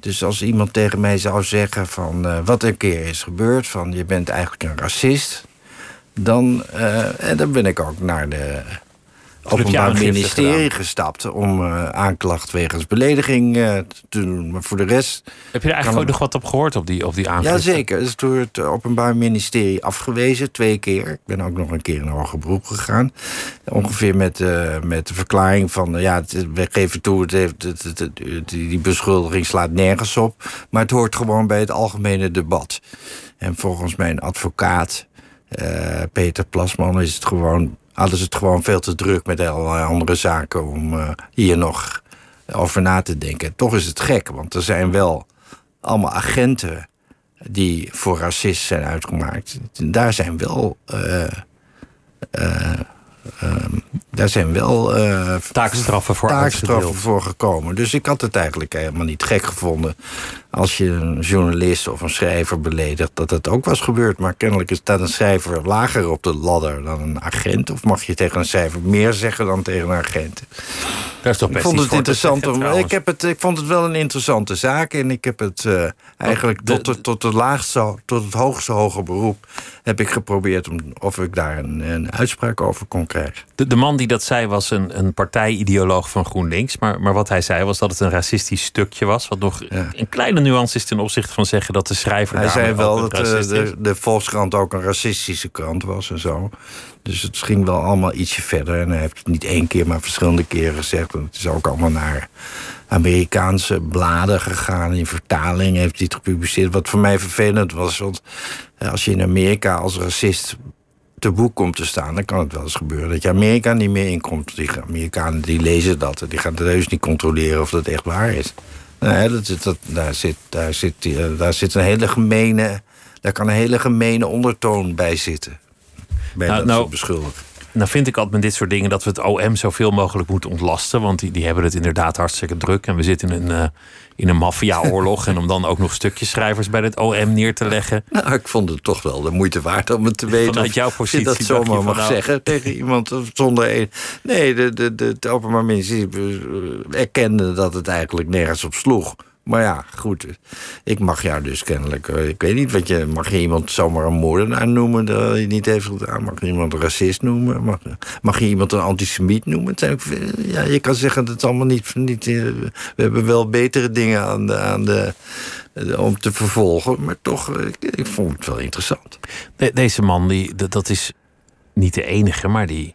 Dus als iemand tegen mij zou zeggen van... eh, wat een keer is gebeurd, van je bent eigenlijk een racist... dan, eh, en dan ben ik ook naar de Openbaar Ministerie gedaan. gestapt... om eh, aanklacht wegens belediging eh, te doen. Maar voor de rest... Heb je er eigenlijk ook nog wat op gehoord op die, op die aangifte? Jazeker, het is door het Openbaar Ministerie afgewezen, twee keer. Ik ben ook nog een keer in hoger beroep gegaan. Ongeveer met, eh, met de verklaring van... ja, het, we geven toe, het heeft, het, het- het- die, die beschuldiging slaat nergens op... maar het hoort gewoon bij het algemene debat. En volgens mijn advocaat, eh, Peter Plasman... is het gewoon, hadden ze het gewoon veel te druk met allerlei andere zaken... om eh, hier nog over na te denken. Toch is het gek, want er zijn wel allemaal agenten die voor racist zijn uitgemaakt. Daar zijn wel. eh, eh, ehm, daar zijn wel eh, Taakstraffen voor taakstraffen voor gekomen. Dus ik had het eigenlijk helemaal niet gek gevonden. als je een journalist of een schrijver beledigt. dat het ook was gebeurd. Maar kennelijk staat een schrijver lager op de ladder dan een agent. Of mag je tegen een schrijver meer zeggen dan tegen een agent? Daar is toch Ik best vond iets het interessant. om- ik, heb het, ik vond het wel een interessante zaak. En ik heb het eh, eigenlijk de- tot, de, tot, de laagste, tot het hoogste hoger beroep... heb ik geprobeerd om, of ik daar een, een uitspraak over kon krijgen. De, de man die dat zei was een, een partijideoloog van GroenLinks. Maar, maar wat hij zei was dat het een racistisch stukje was. Wat nog Ja. een kleine nuance is ten opzichte van zeggen dat de schrijver Hij zei wel dat eh, is. de, de Volkskrant ook een racistische krant was en zo. Dus het ging wel allemaal ietsje verder. En hij heeft het niet één keer, maar verschillende keren gezegd. En het is ook allemaal naar Amerikaanse bladen gegaan. In vertaling heeft hij het gepubliceerd. Wat voor mij vervelend was. Want eh, als je in Amerika als racist te boek komt te staan... dan kan het wel eens gebeuren dat je Amerika niet meer inkomt. Die Amerikanen die lezen dat. en Die gaan het heus niet controleren of dat echt waar is. Nee, dat, zit- dat, daar, zit, daar, zit, eh, daar zit een hele gemene... Daar kan een hele gemene ondertoon bij zitten. Bij Nou, dat nou, soort beschuldigingen. Nou vind ik altijd met dit soort dingen dat we het OM zoveel mogelijk moeten ontlasten. Want die, die hebben het inderdaad hartstikke druk. En we zitten in een, eh, in een maffiaoorlog. en om dan ook nog stukjeschrijvers bij het OM neer te leggen. Nou, ik vond het toch wel de moeite waard om het te weten. Vanuit jouw je positie dat je zomaar van, mag nou- zeggen tegen iemand zonder een. Nee, de, de, de, het Openbaar Ministerie eh, erkende dat het eigenlijk nergens op sloeg. Maar ja, goed. Ik mag jou dus kennelijk. eh, Ik weet niet wat je. Mag je iemand zomaar een moordenaar noemen dat hij niet heeft gedaan? Mag je iemand een racist noemen? Mag, mag je iemand een antisemiet noemen? Ook veel- ja, je kan zeggen dat het allemaal niet. niet eh, we hebben wel betere dingen aan de, aan de, eh, om te vervolgen. Maar toch, eh, ik, ik vond het wel interessant. De- deze man, die, dat- dat is niet de enige, maar die,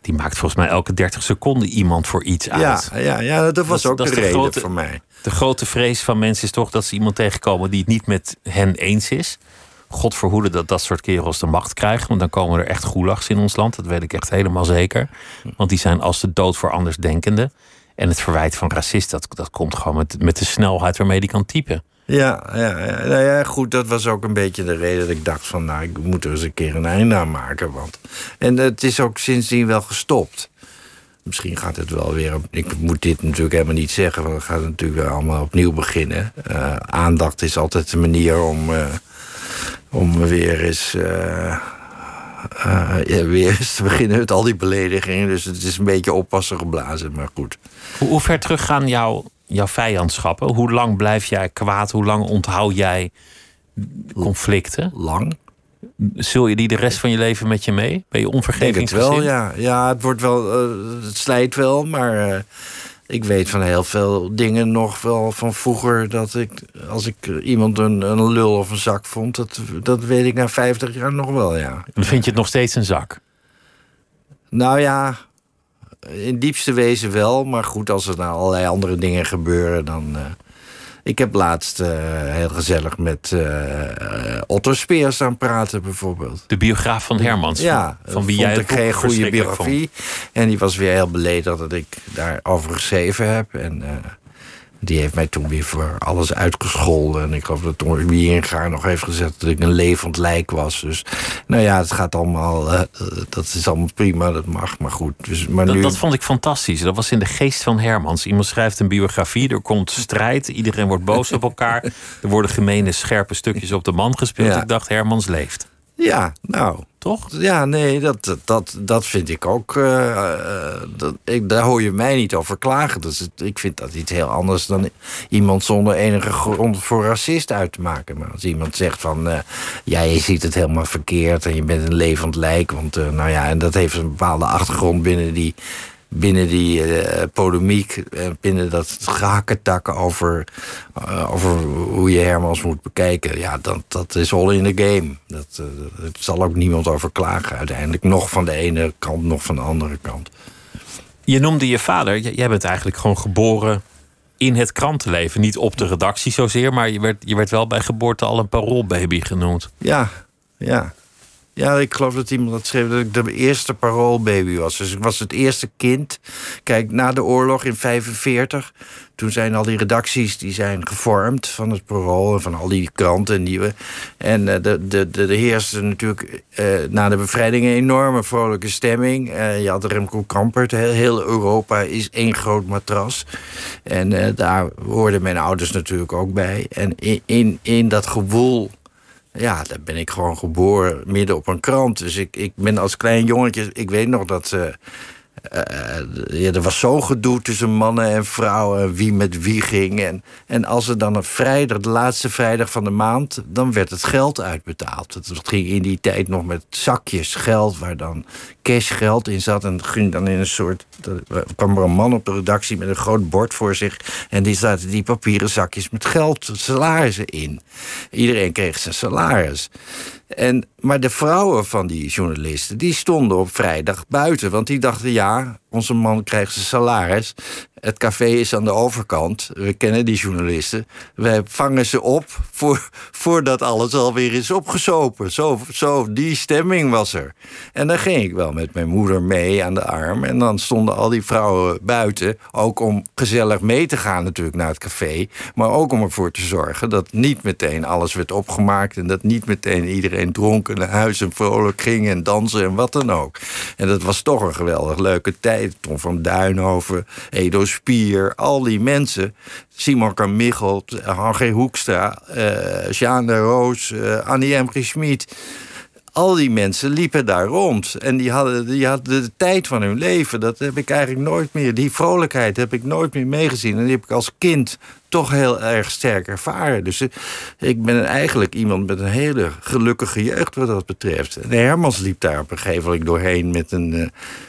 die maakt volgens mij elke 30 seconden iemand voor iets uit. Ja, ja, ja, dat was Dat- ook dat de reden grote- voor mij. De grote vrees van mensen is toch dat ze iemand tegenkomen die het niet met hen eens is. God verhoede dat dat soort kerels de macht krijgen. Want dan komen er echt goelags in ons land. Dat weet ik echt helemaal zeker. Want die zijn als de dood voor andersdenkenden. En het verwijt van racist, dat, dat komt gewoon met, met de snelheid waarmee die kan typen. Ja, ja, ja, nou ja, goed, dat was ook een beetje de reden dat ik dacht van... nou, ik moet er eens een keer een einde aan maken. Want... En het is ook sindsdien wel gestopt. Misschien gaat het wel weer... Ik moet dit natuurlijk helemaal niet zeggen... want dan gaat het natuurlijk weer allemaal opnieuw beginnen. Eh, aandacht is altijd een manier om, eh, om weer eens... eh, ja, weer eens te beginnen met al die beledigingen. Dus het is een beetje oppassen geblazen, maar goed. Hoe, hoe ver terug gaan jouw, jouw vijandschappen? Hoe lang blijf jij kwaad? Hoe lang onthoud jij conflicten? Lang? Zul je die de rest van je leven met je mee? Ben je onvergevingsgezind? wel, ja. Ja, het wordt wel, eh, het slijt wel, maar eh, ik weet van heel veel dingen nog wel van vroeger dat ik, als ik iemand een, een lul of een zak vond, dat, dat weet ik na 50 jaar nog wel, ja. Dan vind je het nog steeds een zak. Nou ja, in diepste wezen wel, maar goed, als er nou allerlei andere dingen gebeuren, dan. eh, ik heb laatst eh, heel gezellig met eh, Otto Speer staan praten, bijvoorbeeld. De biograaf van Hermans. Ja, van, van wie jij ik geen goede vond. biografie. En die was weer heel beledigd dat ik daarover geschreven heb. En eh, die heeft mij toen weer voor alles uitgescholden. En ik geloof dat Tom Wieringa nog heeft gezegd dat ik een levend lijk was. Dus nou ja, het gaat allemaal, eh, eh, dat is allemaal prima, dat mag. Maar goed, dus, maar Dat, nu... dat vond ik fantastisch. Dat was in de geest van Hermans. Iemand schrijft een biografie, er komt strijd, iedereen wordt boos op elkaar. Er worden gemene, scherpe stukjes op de man gespeeld. Ja. Ik dacht, Hermans leeft. Ja, nou, Toch? Ja, nee, dat, dat- dat, vind ik ook. eh, eh, dat, ik, daar hoor je mij niet over klagen. Dus het, ik vind dat iets heel anders dan iemand zonder enige grond voor racist uit te maken. Maar als iemand zegt van. eh, ja, je ziet het helemaal verkeerd en je bent een levend lijk. Want, nou ja, en dat heeft een bepaalde achtergrond binnen die. Binnen die eh, polemiek, eh, binnen dat gehakketak over, eh, over hoe je Hermans moet bekijken. Ja, dat, dat is all in the game. Dat, het zal ook niemand over klagen uiteindelijk. Nog van de ene kant, nog van de andere kant. Je noemde je vader. J- Jij bent eigenlijk gewoon geboren in het krantenleven. Niet op de redactie zozeer, maar je werd, je werd wel bij geboorte al een paroolbaby genoemd. Ja, ja. Ja, ik geloof dat iemand dat schreef dat ik de eerste paroolbaby was. Dus ik was het eerste kind. Kijk, na de oorlog in 45, toen zijn al die redacties die zijn gevormd van het parool en van al die kranten en nieuwe. En eh, de, de, de, de heerste natuurlijk eh, na de bevrijding een enorme vrolijke stemming. Eh, je had Remco Kampert, heel, heel Europa is één groot matras. En daar hoorden mijn ouders natuurlijk ook bij. En in, in, in dat gewoel ja, daar ben ik gewoon geboren midden op een krant. Dus ik, ik ben als klein jongetje... Ik weet nog dat... eh, eh, ja, er was zo'n gedoe tussen mannen en vrouwen. Wie met wie ging. En, en als er dan een vrijdag, de laatste vrijdag van de maand... dan werd het geld uitbetaald. Het ging in die tijd nog met zakjes geld... waar dan cashgeld in zat. En ging dan in een soort... Kwam er een man op de redactie met een groot bord voor zich... en die zaten die papieren zakjes met geld, salarissen in. Iedereen kreeg zijn salaris. En, maar de vrouwen van die journalisten, die stonden op vrijdag buiten. Want die dachten, ja, onze man krijgt zijn salaris. Het café is aan de overkant. We kennen die journalisten. Wij vangen ze op voor, voordat alles alweer is opgesopen. Zo, zo, die stemming was er. En dan ging ik wel met mijn moeder mee aan de arm. En dan stonden al die vrouwen buiten. Ook om gezellig mee te gaan natuurlijk naar het café. Maar ook om ervoor te zorgen dat niet meteen alles werd opgemaakt. En dat niet meteen iedereen dronken naar huis en vrolijk ging en dansen en wat dan ook. En dat was toch een geweldig leuke tijd. Tom van Duinhoven, Edo Spier, al die mensen. Simon Carmichelt, H.G. Hoekstra, eh Sjaan de Roos, eh, Annie M. Schmid. Al die mensen liepen daar rond. En die hadden, die hadden de tijd van hun leven. Dat heb ik eigenlijk nooit meer. Die vrolijkheid heb ik nooit meer meegezien. En die heb ik als kind toch heel erg sterk ervaren. Dus eh, ik ben eigenlijk iemand met een hele gelukkige jeugd wat dat betreft. En Hermans liep daar op een gegeven moment doorheen met een, eh,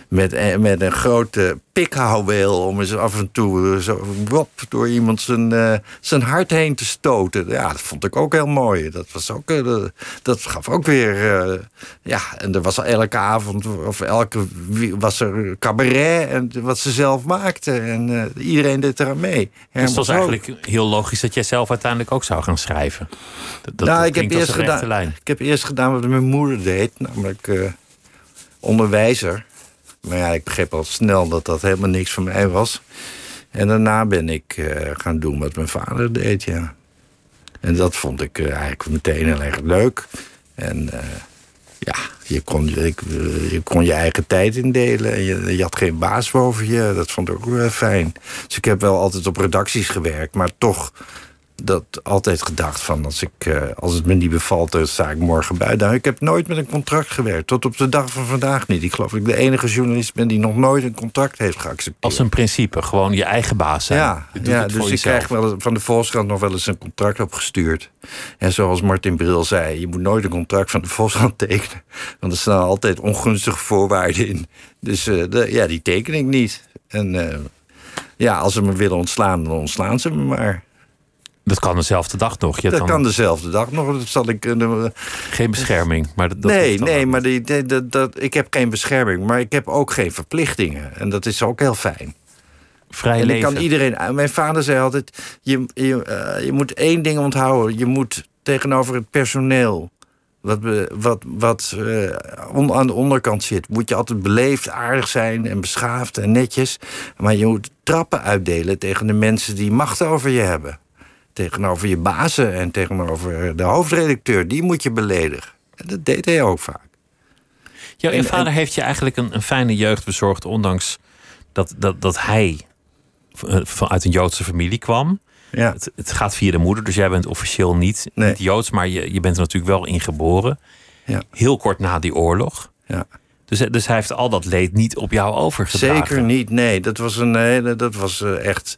met, eh, met een grote pikhouweel... om eens af en toe zo wop, door iemand zijn, zijn hart heen te stoten. Ja, dat vond ik ook heel mooi. Dat, was ook, dat, dat gaf ook weer... ja, en er was elke avond of elke was er cabaret... en wat ze zelf maakte. En iedereen deed eraan mee. Dus Hermans het was eigenlijk heel logisch dat jij zelf uiteindelijk ook zou gaan schrijven. Dat, dat, nou, ik heb, eerst gedaan, lijn. ik heb eerst gedaan wat mijn moeder deed, namelijk eh, onderwijzer. Maar ja, ik begreep al snel dat dat helemaal niks voor mij was. En daarna ben ik eh, gaan doen wat mijn vader deed, ja. En dat vond ik eh, eigenlijk meteen heel erg leuk. En ja, je kon, je, eh, je kon je eigen tijd indelen. En je, je had geen baas boven je. Dat vond ik ook wel fijn. Dus ik heb wel altijd op redacties gewerkt, maar toch dat altijd gedacht van als, ik, eh, als het me niet bevalt, dan sta ik morgen buiten. Nou, ik heb nooit met een contract gewerkt. Tot op de dag van vandaag niet. Ik geloof dat ik de enige journalist ben die nog nooit een contract heeft geaccepteerd. Als een principe, gewoon je eigen baas zijn. Ja, dus ik krijg wel, van de Volkskrant nog wel eens een contract opgestuurd. En zoals Martin Bril zei, je moet nooit een contract van de Volkskrant tekenen. Want er staan altijd ongunstige voorwaarden in. Dus eh, de, ja, die teken ik niet. En eh, ja, als ze me willen ontslaan, dan ontslaan ze me maar. Dat kan dezelfde dag nog. Je Dat kan dezelfde dag nog. Dat zal ik, eh, geen bescherming. Maar dat, dat nee, nee, maar die, die- dat, dat, ik heb geen bescherming. Maar ik heb ook geen verplichtingen. En dat is ook heel fijn. Vrij En ik leven. kan iedereen. Mijn vader zei altijd: je, je, eh, je moet één ding onthouden. Je moet tegenover het personeel. Wat, wat, wat eh, on- aan de onderkant zit, moet je altijd beleefd, aardig zijn en beschaafd en netjes. Maar je moet trappen uitdelen tegen de mensen die macht over je hebben. Tegenover je bazen en tegenover de hoofdredacteur. Die moet je beledigen. En dat deed hij ook vaak. Jouw en- vader heeft je eigenlijk een, een fijne jeugd bezorgd, ondanks dat, dat, dat hij v- vanuit een Joodse familie kwam. Ja. Het, het gaat via de moeder, dus jij bent officieel niet, Nee. niet Joods, maar je, je bent er natuurlijk wel in geboren. Ja. Heel kort na die oorlog. Ja. Dus, dus hij heeft al dat leed niet op jou overgedragen. Zeker niet, nee. Dat was, een hele, dat was eh, echt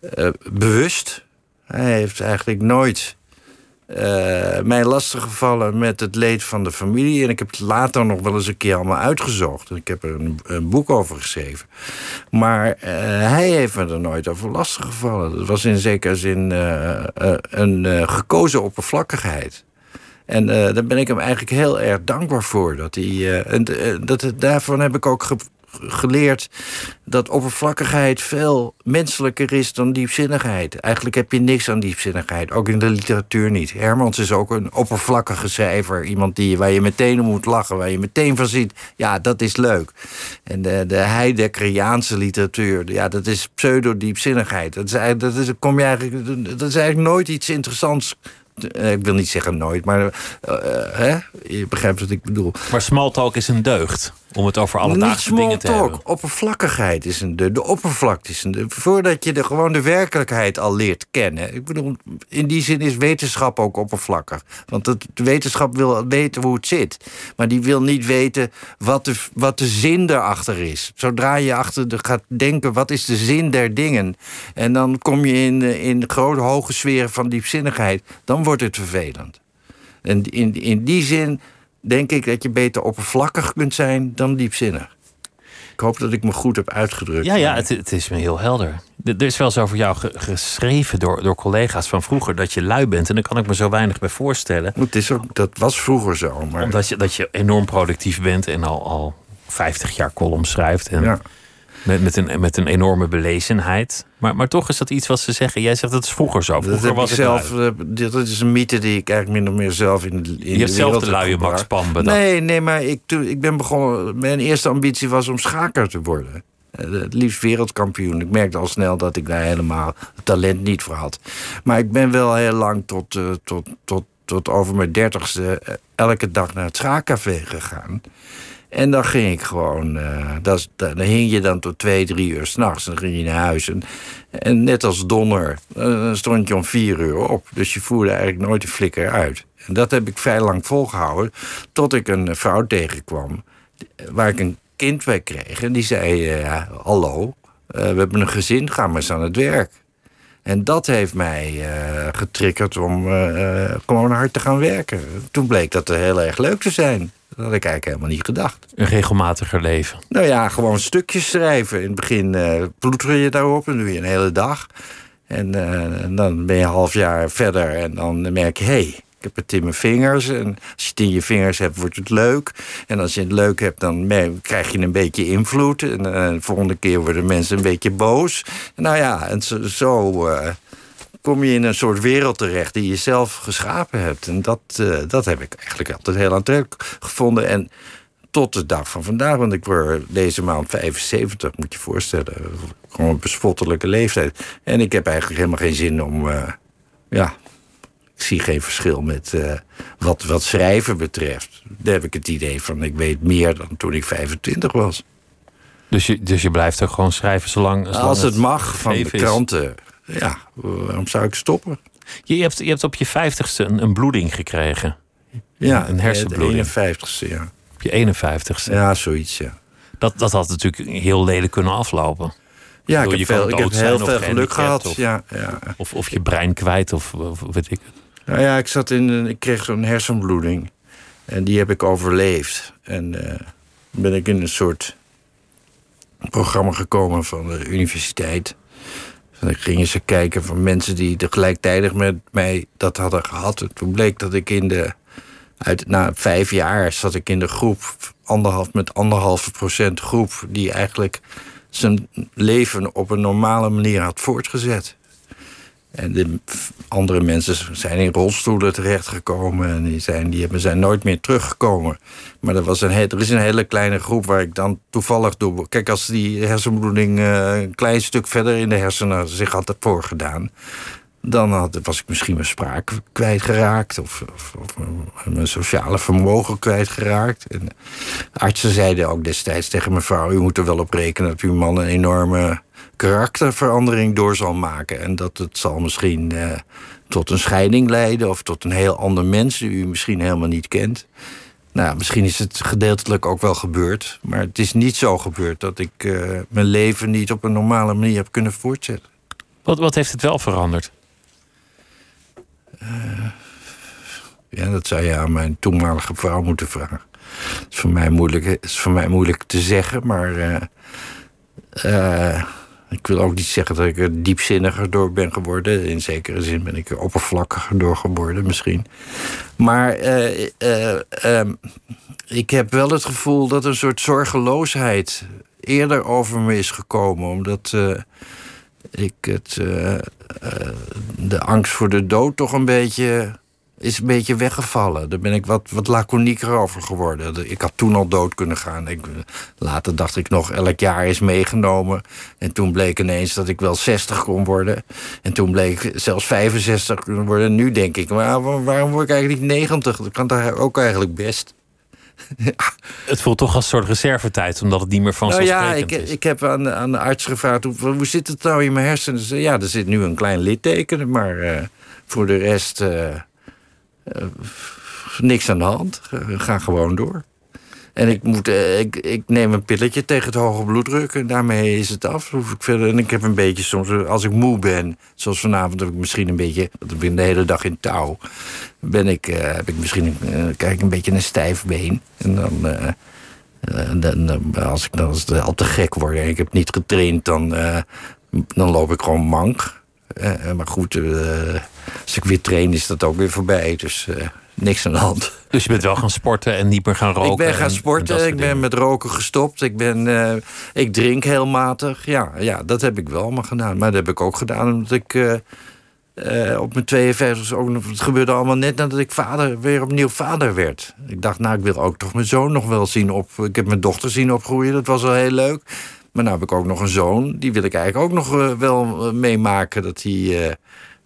eh, bewust. Hij heeft eigenlijk nooit eh, mij lastiggevallen met het leed van de familie. En ik heb het later nog wel eens een keer allemaal uitgezocht. En ik heb er een, boek over geschreven. Maar eh, hij heeft me er nooit over lastiggevallen. Dat was in zekere zin eh, een gekozen oppervlakkigheid. En daar ben ik hem eigenlijk heel erg dankbaar voor. Dat hij, en dat, daarvan heb ik ook geleerd dat oppervlakkigheid veel menselijker is dan diepzinnigheid. Eigenlijk heb je niks aan diepzinnigheid, ook in de literatuur niet. Hermans is ook een oppervlakkige schrijver. Iemand die, waar je meteen om moet lachen, waar je meteen van ziet... ja, dat is leuk. En de, de Heideggeriaanse literatuur, ja, dat is pseudo-diepzinnigheid. Dat is, dat, is, eigenlijk, dat is eigenlijk nooit iets interessants... Eh, Ik wil niet zeggen nooit, maar eh, eh, hè? je begrijpt wat ik bedoel. Maar smalltalk is een deugd, om het over alledaagse dingen te hebben. oppervlakkigheid is een de, de oppervlakte is een de, voordat je de, gewoon de werkelijkheid al leert kennen. Ik bedoel, in die zin is wetenschap ook oppervlakkig. Want het, de wetenschap wil weten hoe het zit. Maar die wil niet weten wat de, wat de zin erachter is. Zodra je achter de, gaat denken, wat is de zin der dingen? En dan kom je in, in grote hoge sferen van diepzinnigheid. Dan wordt het vervelend. En in, in die zin denk ik dat je beter oppervlakkig kunt zijn dan diepzinnig. Ik hoop dat ik me goed heb uitgedrukt. Ja, ja het, het is me heel helder. Er is wel eens over jou ge- geschreven door, door collega's van vroeger dat je lui bent. En daar kan ik me zo weinig bij voorstellen. Het is ook, dat was vroeger zo. Maar Omdat je, dat je enorm productief bent en al, al 50 jaar columns schrijft. En ja, met, met, een, met een enorme belezenheid. Maar, maar toch is dat iets wat ze zeggen. Jij zegt dat is vroeger zo. dat, Vroeger heb was zelf, lui. eh, dit- dat is een mythe die ik eigenlijk min of meer zelf in, de- in Je hebt de zelf de luie. Max Pan bedacht. Nee, nee, maar ik, toen, ik ben begonnen. Mijn eerste ambitie was om schaker te worden. Eh, Het liefst wereldkampioen. Ik merkte al snel dat ik daar helemaal het talent niet voor had. Maar ik ben wel heel lang tot, eh, tot, tot, tot over mijn dertigste elke dag naar het schaakcafé gegaan. En dan ging ik gewoon, eh, dat dan hing je dan tot twee, drie uur s'nachts. Dan ging je naar huis. En, net als Donner, eh, dan stond je om vier uur op. Dus je voerde eigenlijk nooit een flikker uit. En dat heb ik vrij lang volgehouden. Tot ik een vrouw tegenkwam, waar ik een kind bij kreeg. En die zei, eh, hallo, eh, we hebben een gezin, ga maar eens aan het werk. En dat heeft mij eh, getriggerd om eh, eh, gewoon hard te gaan werken. Toen bleek dat heel erg leuk te zijn. Dat had ik eigenlijk helemaal niet gedacht. Een regelmatiger leven. Nou ja, gewoon stukjes schrijven. In het begin uh, ploeter je daarop en doe je een hele dag. En, uh, en dan ben je een half jaar verder en dan merk je... hé, hey, ik heb het in mijn vingers. En als je het in je vingers hebt, wordt het leuk. En als je het leuk hebt, dan krijg je een beetje invloed. En uh, de volgende keer worden mensen een beetje boos. Nou ja, en zo... zo kom je in een soort wereld terecht die je zelf geschapen hebt. En dat, uh, dat heb ik eigenlijk altijd heel aantrekkelijk gevonden. En tot de dag van vandaag, want ik word deze maand 75, moet je voorstellen. Gewoon een bespottelijke leeftijd. En ik heb eigenlijk helemaal geen zin om. Uh, ja, ik zie geen verschil met uh, wat, wat schrijven betreft. Daar heb ik het idee van, ik weet meer dan toen ik 25 was. Dus je, dus je blijft ook gewoon schrijven zolang. zolang Als het, het mag van de kranten. Ja, waarom zou ik stoppen? Je, je, hebt, je hebt op je 50ste een, een bloeding gekregen. Ja, een hersenbloeding. De 51ste, ja. Op je 51ste. Ja, zoiets, ja. Dat, dat had natuurlijk heel lelijk kunnen aflopen. Ja, ik heb, veel, ik heb heel veel geluk gehad. Of, ja, ja. Of, of je brein kwijt, of, of weet ik het. Nou ja, ik, zat in, ik kreeg zo'n hersenbloeding. En die heb ik overleefd. En uh, ben ik in een soort programma gekomen van de universiteit. En dan gingen ze kijken van mensen die tegelijkertijd met mij dat hadden gehad. En toen bleek dat ik in de. Uit, na vijf jaar zat ik in de groep, anderhalf, met anderhalve procent groep, die eigenlijk zijn leven op een normale manier had voortgezet. En de andere mensen zijn in rolstoelen terechtgekomen. En die zijn, die hebben, zijn nooit meer teruggekomen. Maar er, was een, er is een hele kleine groep waar ik dan toevallig doe. Kijk, als die hersenbloeding uh, een klein stuk verder in de hersenen zich had voorgedaan. Dan had, was ik misschien mijn spraak kwijtgeraakt. Of, of, of mijn sociale vermogen kwijtgeraakt. En artsen zeiden ook destijds tegen mevrouw... u moet er wel op rekenen dat uw man een enorme karakterverandering door zal maken. En dat het zal misschien uh, tot een scheiding leiden... of tot een heel ander mens die u misschien helemaal niet kent. Nou, misschien is het gedeeltelijk ook wel gebeurd. Maar het is niet zo gebeurd dat ik uh, mijn leven niet op een normale manier heb kunnen voortzetten. Wat, wat heeft het wel veranderd? Uh, ja, dat zou je aan mijn toenmalige vrouw moeten vragen. Het is voor mij moeilijk, is voor mij moeilijk te zeggen, maar. Uh, ik wil ook niet zeggen dat ik er diepzinniger door ben geworden. In zekere zin ben ik er oppervlakkiger door geworden, misschien. Maar uh, uh, ik heb wel het gevoel dat een soort zorgeloosheid eerder over me is gekomen. Omdat ik het, de angst voor de dood toch een beetje is een beetje weggevallen. Daar ben ik wat, wat laconieker over geworden. Ik had toen al dood kunnen gaan. Ik, later dacht ik nog, elk jaar is meegenomen. En toen bleek ineens dat ik wel 60 kon worden. En toen bleek zelfs 65 kunnen worden. En nu denk ik, maar waarom word ik eigenlijk niet 90? Dat kan toch ook eigenlijk best. Het voelt toch als een soort reservetijd, omdat het niet meer van nou ja, ik, is. ik heb aan, aan de arts gevraagd, hoe, hoe zit het nou in mijn hersenen? Ja, er zit nu een klein litteken, maar uh, voor de rest... Uh, uh, niks aan de hand. Ga gewoon door. En ik, moet, uh, ik, ik neem een pilletje tegen het hoge bloeddruk en daarmee is het af. Ik. En ik heb een beetje soms, als ik moe ben, zoals vanavond heb ik misschien een beetje, want ik ben de hele dag in touw, ben ik, heb ik misschien ik een beetje een stijf been. En dan, dan als ik dan als al te gek word en ik heb niet getraind, dan, dan loop ik gewoon mank. Maar goed, als ik weer train is dat ook weer voorbij. Dus uh, niks aan de hand. Dus je bent wel gaan sporten en niet meer gaan roken? Ik ben gaan sporten, ik ben met roken gestopt. Ik, ben, ik drink heel matig. Ja, ja, dat heb ik wel allemaal gedaan. Maar dat heb ik ook gedaan omdat ik op mijn 52 ook nog... Het gebeurde allemaal net nadat ik vader, weer opnieuw vader werd. Ik dacht, nou, ik wil ook toch mijn zoon nog wel zien op... Ik heb mijn dochter zien opgroeien, dat was wel heel leuk. Maar nou heb ik ook nog een zoon. Die wil ik eigenlijk ook nog wel meemaken dat hij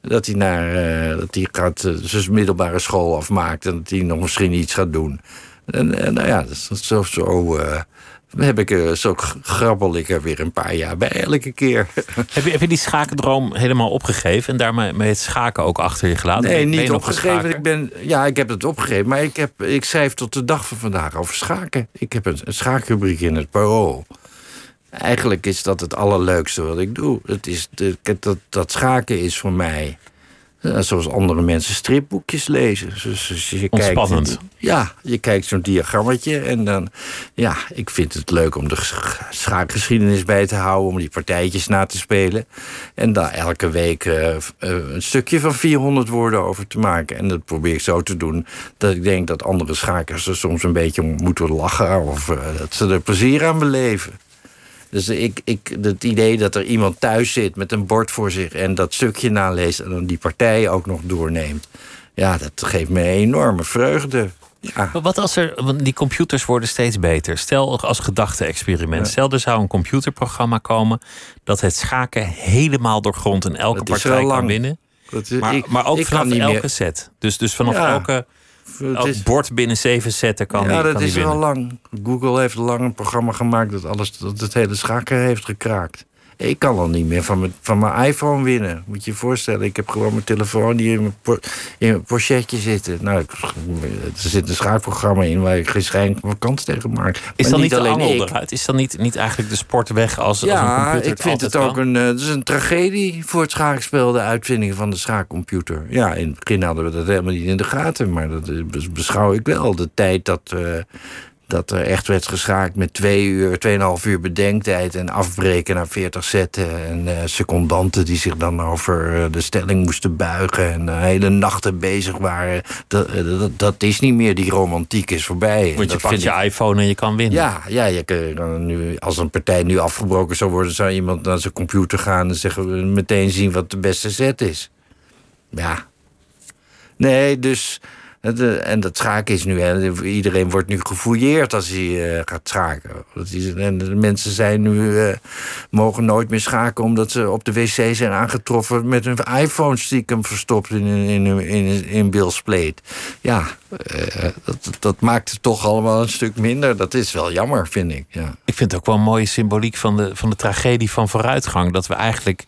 dat hij, naar, uh, dat hij gaat, uh, zijn middelbare school afmaakt en dat hij nog misschien iets gaat doen. En, en nou ja, dat is zo, zo uh, heb ik, zo grabbel ik er weer een paar jaar bij elke keer. Heb je, heb je die schakendroom helemaal opgegeven en daarmee met het schaken ook achter je gelaten? Nee, niet opgegeven. Ik ben, ja, ik heb het opgegeven, maar ik, heb, ik schrijf tot de dag van vandaag over schaken. Ik heb een, een schaakrubriek in het Parool. Eigenlijk is dat het allerleukste wat ik doe. Het is dat, dat schaken is voor mij ja, zoals andere mensen stripboekjes lezen. Dus, dus je Ontspannend. Kijkt, ja, je kijkt zo'n diagrammetje en dan... Ja, ik vind het leuk om de schaakgeschiedenis bij te houden... om die partijtjes na te spelen. En daar elke week uh, een stukje van 400 woorden over te maken. En dat probeer ik zo te doen dat ik denk dat andere schakers... er soms een beetje om moeten lachen... of uh, dat ze er plezier aan beleven. Dus ik, ik, het idee dat er iemand thuis zit met een bord voor zich en dat stukje naleest en dan die partij ook nog doorneemt. Ja, dat geeft me enorme vreugde. Ja. Maar wat als er, want die computers worden steeds beter. Stel als gedachte-experiment. Stel er zou een computerprogramma komen dat het schaken helemaal doorgrond en elke partij kan winnen. Is, maar, ik, maar ook vanaf elke meer. set. Dus, dus vanaf Ja. elke elk is- bord binnen zeven zetten kan ja, die, dat kan is wel lang. Google heeft lang een programma gemaakt dat, alles, dat het hele schaken heeft gekraakt. Ik kan al niet meer van mijn, van mijn iPhone winnen. Moet je je voorstellen, ik heb gewoon mijn telefoon hier in mijn, in mijn pochetje zitten. Nou, ik- er zit een schaakprogramma in waar ik geen schijn van kans tegen maak. Is Maar dan niet de alleen ik. eruit? Is dan niet, niet eigenlijk de sport weg als, als een Ja, computer ik vind het ook kan? een, eh, het is een tragedie voor het schaakspel, de uitvinding van de schaakcomputer. Ja, in het begin hadden we dat helemaal niet in de gaten, maar dat eh, bes- beschouw ik wel. De tijd dat, eh, dat er echt werd geschaakt met twee uur, tweeënhalf uur bedenktijd en afbreken naar 40 zetten. En eh, secondanten die zich dan over eh, de stelling moesten buigen en eh, hele nachten bezig waren. Dat, dat, dat is niet meer, die romantiek is voorbij. Want je dat pakt ik- je iPhone en je kan winnen. ja, ja je kan nu, als een partij nu afgebroken zou worden, zou iemand naar zijn computer gaan en zeggen we meteen zien wat de beste zet is. Ja. Nee, dus. Eh, En dat schaken is nu. Iedereen wordt nu gefouilleerd als hij eh, gaat schaken. En de mensen zijn nu. eh, mogen nooit meer schaken omdat ze op de wc zijn aangetroffen met hun iPhone stiekem verstopt in, in, in, in, in Bill Spleet. Ja, dat, dat maakt het toch allemaal een stuk minder. Dat is wel jammer, vind ik. Ja. Ik vind het ook wel een mooie symboliek van de, van de tragedie van vooruitgang. Dat we eigenlijk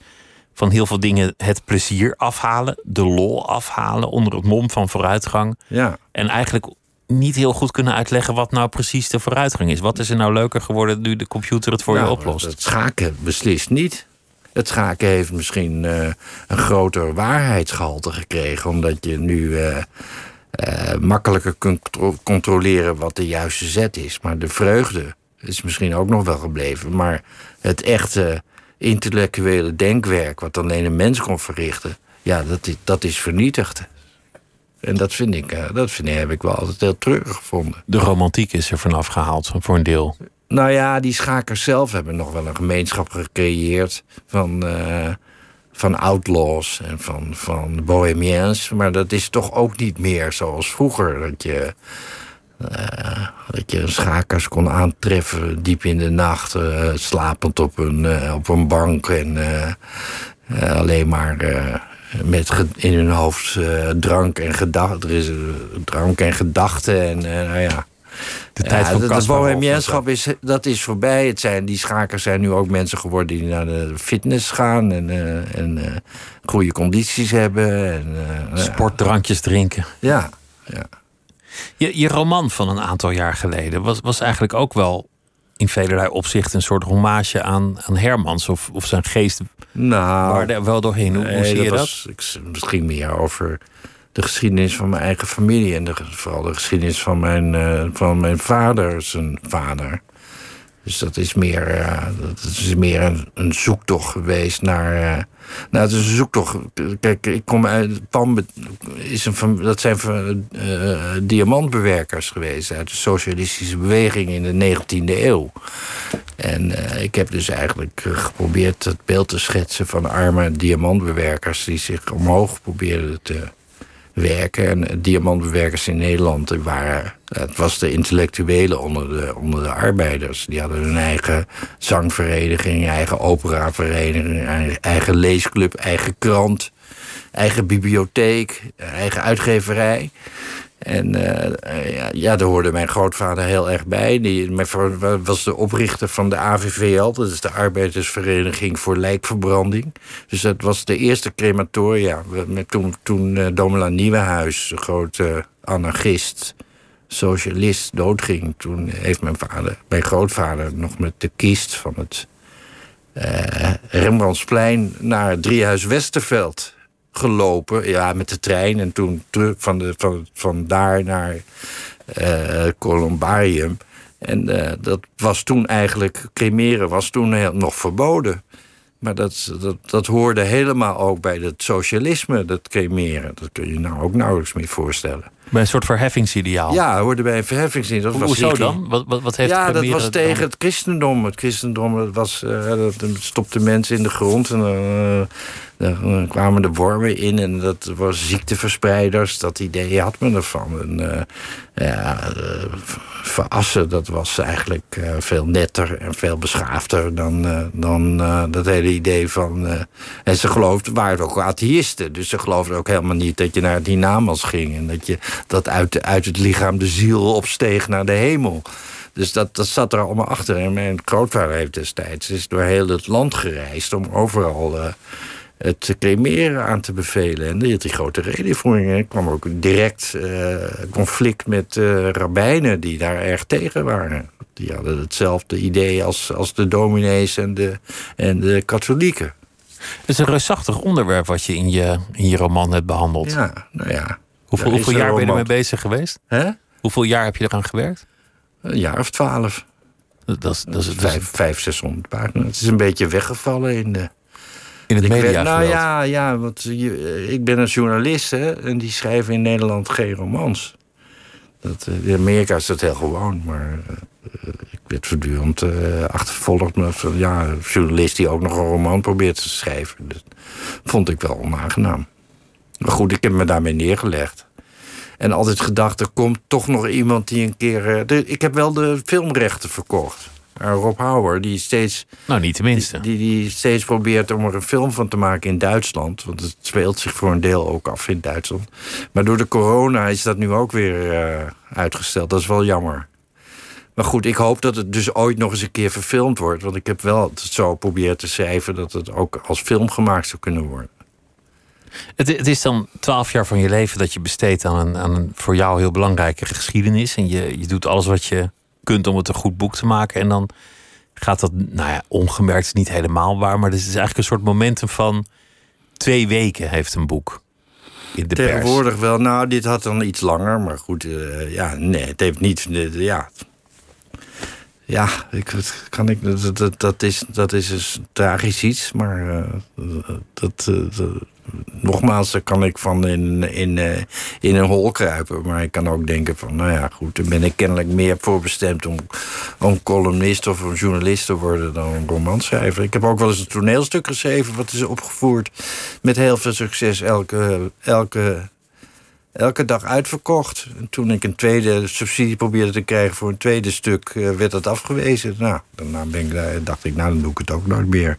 van heel veel dingen het plezier afhalen, de lol afhalen onder het mom van vooruitgang. Ja. En eigenlijk niet heel goed kunnen uitleggen wat nou precies de vooruitgang is. Wat is er nou leuker geworden nu de computer het voor je Nou, oplost? Het schaken beslist niet. Het schaken heeft misschien eh, een groter waarheidsgehalte gekregen, omdat je nu eh, eh, makkelijker kunt contro- controleren wat de juiste zet is. Maar de vreugde is misschien ook nog wel gebleven. Maar het echte intellectuele denkwerk, wat alleen een mens kon verrichten, ja, dat is, dat is vernietigd. En dat vind ik, eh, dat vind ik, heb ik wel altijd heel treurig gevonden. De romantiek is er vanaf gehaald, voor een deel. Nou ja, die schakers zelf hebben nog wel een gemeenschap gecreëerd van, eh, van outlaws en van, van bohemiens. Maar dat is toch ook niet meer zoals vroeger. Dat je, eh, dat je schakers kon aantreffen diep in de nacht, eh, slapend op een, eh, op een bank en alleen maar. met in hun hoofd drank en gedachten. Er is drank en gedachten en nou ja. De tijd van de, bohemienschap is, dat is voorbij. Het zijn, die schakers zijn nu ook mensen geworden die naar de fitness gaan en, en goede condities hebben. En, eh, Sportdrankjes drinken. Ja, ja. Je, je roman van een aantal jaar geleden was, was eigenlijk ook wel in velerlei opzichten een soort hommage aan, aan Hermans of, of zijn geest Nou, waar er wel doorheen. Hoe, hoe nee, zie je dat? was- ik, misschien meer over de geschiedenis van mijn eigen familie. En de, vooral de geschiedenis van mijn, eh, van mijn vader, zijn vader. Dus dat is meer, eh, dat is meer een, zoektocht geweest naar. eh, nou, het is een zoektocht. Kijk, ik kom uit. PAM is een, dat zijn eh, diamantbewerkers geweest uit de socialistische beweging in de 19e eeuw. En ik heb dus eigenlijk geprobeerd het beeld te schetsen van arme diamantbewerkers die zich omhoog probeerden te werken. En diamantbewerkers in Nederland waren. Het was de intellectuelen onder de, onder de arbeiders. Die hadden hun eigen zangvereniging, eigen operavereniging, eigen leesclub, eigen krant, eigen bibliotheek, eigen uitgeverij. En eh, eh, ja, daar hoorde mijn grootvader heel erg bij. Die was de oprichter van de AVVL, dat is de Arbeidersvereniging voor Lijkverbranding. Dus dat was de eerste crematoria. Toen, toen uh, Domela Nieuwenhuis, de grote anarchist, socialist, doodging. Toen heeft mijn vader, mijn grootvader nog met de kist van het eh, Rembrandtsplein naar Driehuis Westerveld gelopen. Ja, met de trein. En toen terug van, de, van, van daar naar eh, Columbarium. En eh, dat was toen eigenlijk, cremeren was toen heel, nog verboden. Maar dat, dat, dat hoorde helemaal ook bij het socialisme, dat cremeren. Dat kun je nou ook nauwelijks meer voorstellen. Bij een soort verheffingsideaal. Ja, hoorde bij een verheffingsideaal. Dat Hoezo dan? Wat, wat, wat heeft ja, dat was tegen dan- het christendom. Het christendom was, dat stopte mensen in de grond en dan kwamen de wormen in en dat was ziekteverspreiders. Dat idee had men ervan. En, eh, ja, eh, verassen, dat was eigenlijk eh, veel netter en veel beschaafder dan, eh, dan eh, dat hele idee van. eh, en ze geloofden, waren ook atheïsten. Dus ze geloofden ook helemaal niet dat je naar hiernamaals ging. En dat je dat uit, uit het lichaam de ziel opsteeg naar de hemel. Dus dat, dat zat er allemaal achter. En mijn grootvader heeft destijds is door heel het land gereisd om overal eh, het cremeren aan te bevelen. En die had die grote redenvoeringen. Er kwam ook direct eh, conflict met eh rabbijnen die daar erg tegen waren. Die hadden hetzelfde idee als, als de dominees en de, en de katholieken. Het is een reusachtig onderwerp wat je in je, in je roman hebt behandeld. Ja, nou ja. hoeveel jaar ben je ermee bezig geweest? Hè? Hoeveel jaar heb je eraan gewerkt? Een jaar of twaalf. Dat, dat, is- dat, is- dat is vijf, vijf, zeshonderd pagina's. Het is een beetje weggevallen in de... in het media. nou ja, ja, want je, ik ben een journalist hè, en die schrijven in Nederland geen romans. Dat, eh, in Amerika is dat heel gewoon, maar eh, ik werd voortdurend eh, achtervolgd met van, ja, een journalist die ook nog een roman probeert te schrijven. Dat vond ik wel onaangenaam. Maar goed, ik heb me daarmee neergelegd. En altijd gedacht, er komt toch nog iemand die een keer... eh, de- ik heb wel de filmrechten verkocht. Aan Rob Hauer, die steeds Nou, niet tenminste. die, die steeds probeert om er een film van te maken in Duitsland. Want het speelt zich voor een deel ook af in Duitsland. Maar door de corona is dat nu ook weer eh, uitgesteld. Dat is wel jammer. Maar goed, ik hoop dat het dus ooit nog eens een keer verfilmd wordt. Want ik heb wel het zo geprobeerd te schrijven dat het ook als film gemaakt zou kunnen worden. Het, het is dan twaalf jaar van je leven dat je besteedt aan een, aan een voor jou heel belangrijke geschiedenis. En je, je doet alles wat je kunt om het een goed boek te maken. En dan gaat dat, nou ja, ongemerkt niet helemaal waar. Maar het is eigenlijk een soort momentum van twee weken heeft een boek in de. Tegenwoordig wel. Nou, dit had dan iets langer. Maar goed, eh, ja, nee, het heeft niet... ja, ja ik, kan ik, dat, dat, is, dat is dus tragisch iets. Maar eh, dat, eh, dat- nogmaals, daar kan ik van in, in, eh, in een hol kruipen. Maar ik kan ook denken van, nou ja, goed... daar ben ik kennelijk meer voor bestemd om, om columnist of een journalist te worden... dan een romanschrijver. Ik heb ook wel eens een toneelstuk geschreven... wat is opgevoerd met heel veel succes elke... elke elke dag uitverkocht. En toen ik een tweede subsidie probeerde te krijgen voor een tweede stuk, eh, werd dat afgewezen. Nou, daarna ben ik, daar- dacht ik, nou, dan doe ik het ook nooit meer.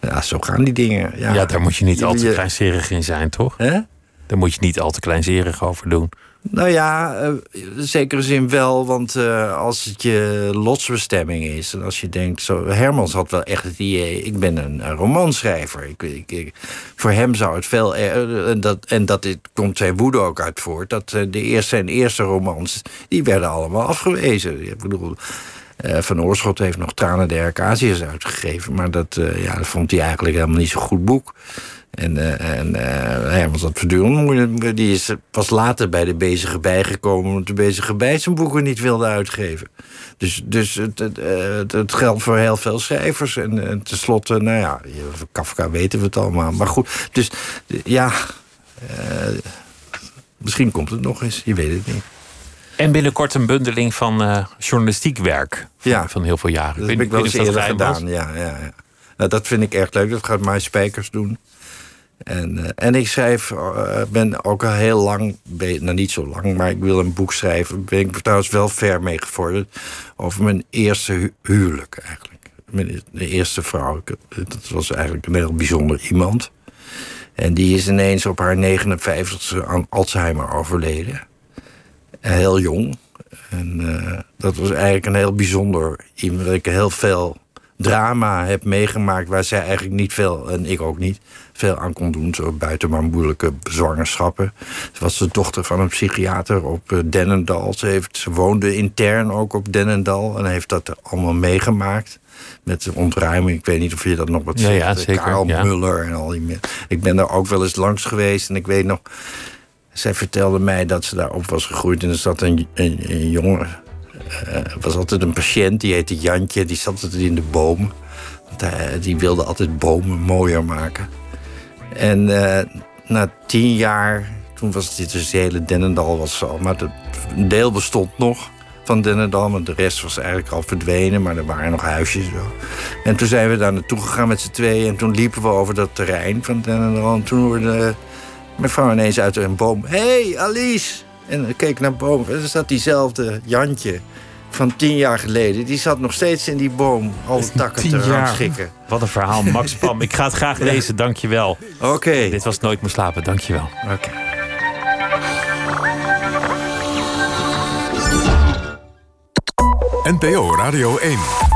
Ja, zo gaan die dingen. Ja, Ja, daar moet je niet Je- al te je- kleinzerig in zijn, toch? Hè? Daar moet je niet al te kleinzerig over doen. Nou ja, eh, in zekere zin wel, want eh, als het je lotsbestemming is... en als je denkt, zo, Hermans had wel echt het idee... ik ben een, romanschrijver. Ik, voor hem zou het veel... er- en dat, en dat dit, komt zijn woede ook uit voort... dat eh, de eerste, zijn eerste romans, die werden allemaal afgewezen. Ik bedoel... eh, van Oorschot heeft nog Tranen der Arcasiërs uitgegeven... maar dat, eh, ja, dat vond hij eigenlijk helemaal niet zo'n goed boek. En, eh en eh Hermans had voortdurend moeite. Die is pas later bij de bezige bijgekomen... omdat de bezige bij zijn boeken niet wilde uitgeven. Dus, dus het, het, eh, het, het geldt voor heel veel schrijvers. En, en tenslotte, nou ja, Kafka weten we het allemaal. Maar goed, dus ja... misschien komt het nog eens, je weet het niet. En binnenkort een bundeling van eh, journalistiek werk. Van, Ja. van heel veel jaren. Dat weet heb ik wel eens eerder dat gedaan, ja. ja, ja. Nou, dat vind ik echt leuk. Dat gaat Maai Spijkers doen. En, eh, en ik schrijf, eh, ben ook al heel lang, nou niet zo lang, maar ik wil een boek schrijven. Ben ik trouwens wel ver mee gevorderd. Over mijn eerste hu- huwelijk eigenlijk. Mijn, de eerste vrouw. Dat was eigenlijk een heel bijzonder iemand. En die is ineens op haar 59ste aan Alzheimer overleden. Heel jong. En eh, dat was eigenlijk een heel bijzonder iemand. Ik heel veel drama heb meegemaakt waar zij eigenlijk niet veel, en ik ook niet, veel aan kon doen. Zo buiten maar moeilijke zwangerschappen. Ze was de dochter van een psychiater op eh, Dennendal. Ze, heeft, ze woonde intern ook op Dennendal en heeft dat allemaal meegemaakt. met de ontruiming. Ik weet niet of je dat nog wat Ja, zegt. ja, eh, zeker, Karel ja. Muller en al die mensen. Ik ben daar ook wel eens langs geweest en ik weet nog... Zij vertelde mij dat ze daarop was gegroeid en er zat een, een, een jongen... Er was altijd een patiënt, die heette Jantje, die zat altijd in de boom. Die wilde altijd bomen mooier maken. En eh, na tien jaar, toen was dit dus het hele Dennendal was zo. Maar een deel bestond nog van Dennendal, maar de rest was eigenlijk al verdwenen. Maar er waren nog huisjes zo. En toen zijn we daar naartoe gegaan met z'n tweeën. En toen liepen we over dat terrein van Dennendal. En toen hoorde mijn vrouw ineens uit een boom... Hey, Alice! En ik keek naar boven. En er zat diezelfde Jantje van tien jaar geleden. Die zat nog steeds in die boom alle takken Tien te rangschikken. Wat een verhaal, Max Pam. Ik ga het graag lezen, dankjewel. Oké. Dit was Nooit meer slapen, dankjewel. Oké. NPO Radio 1.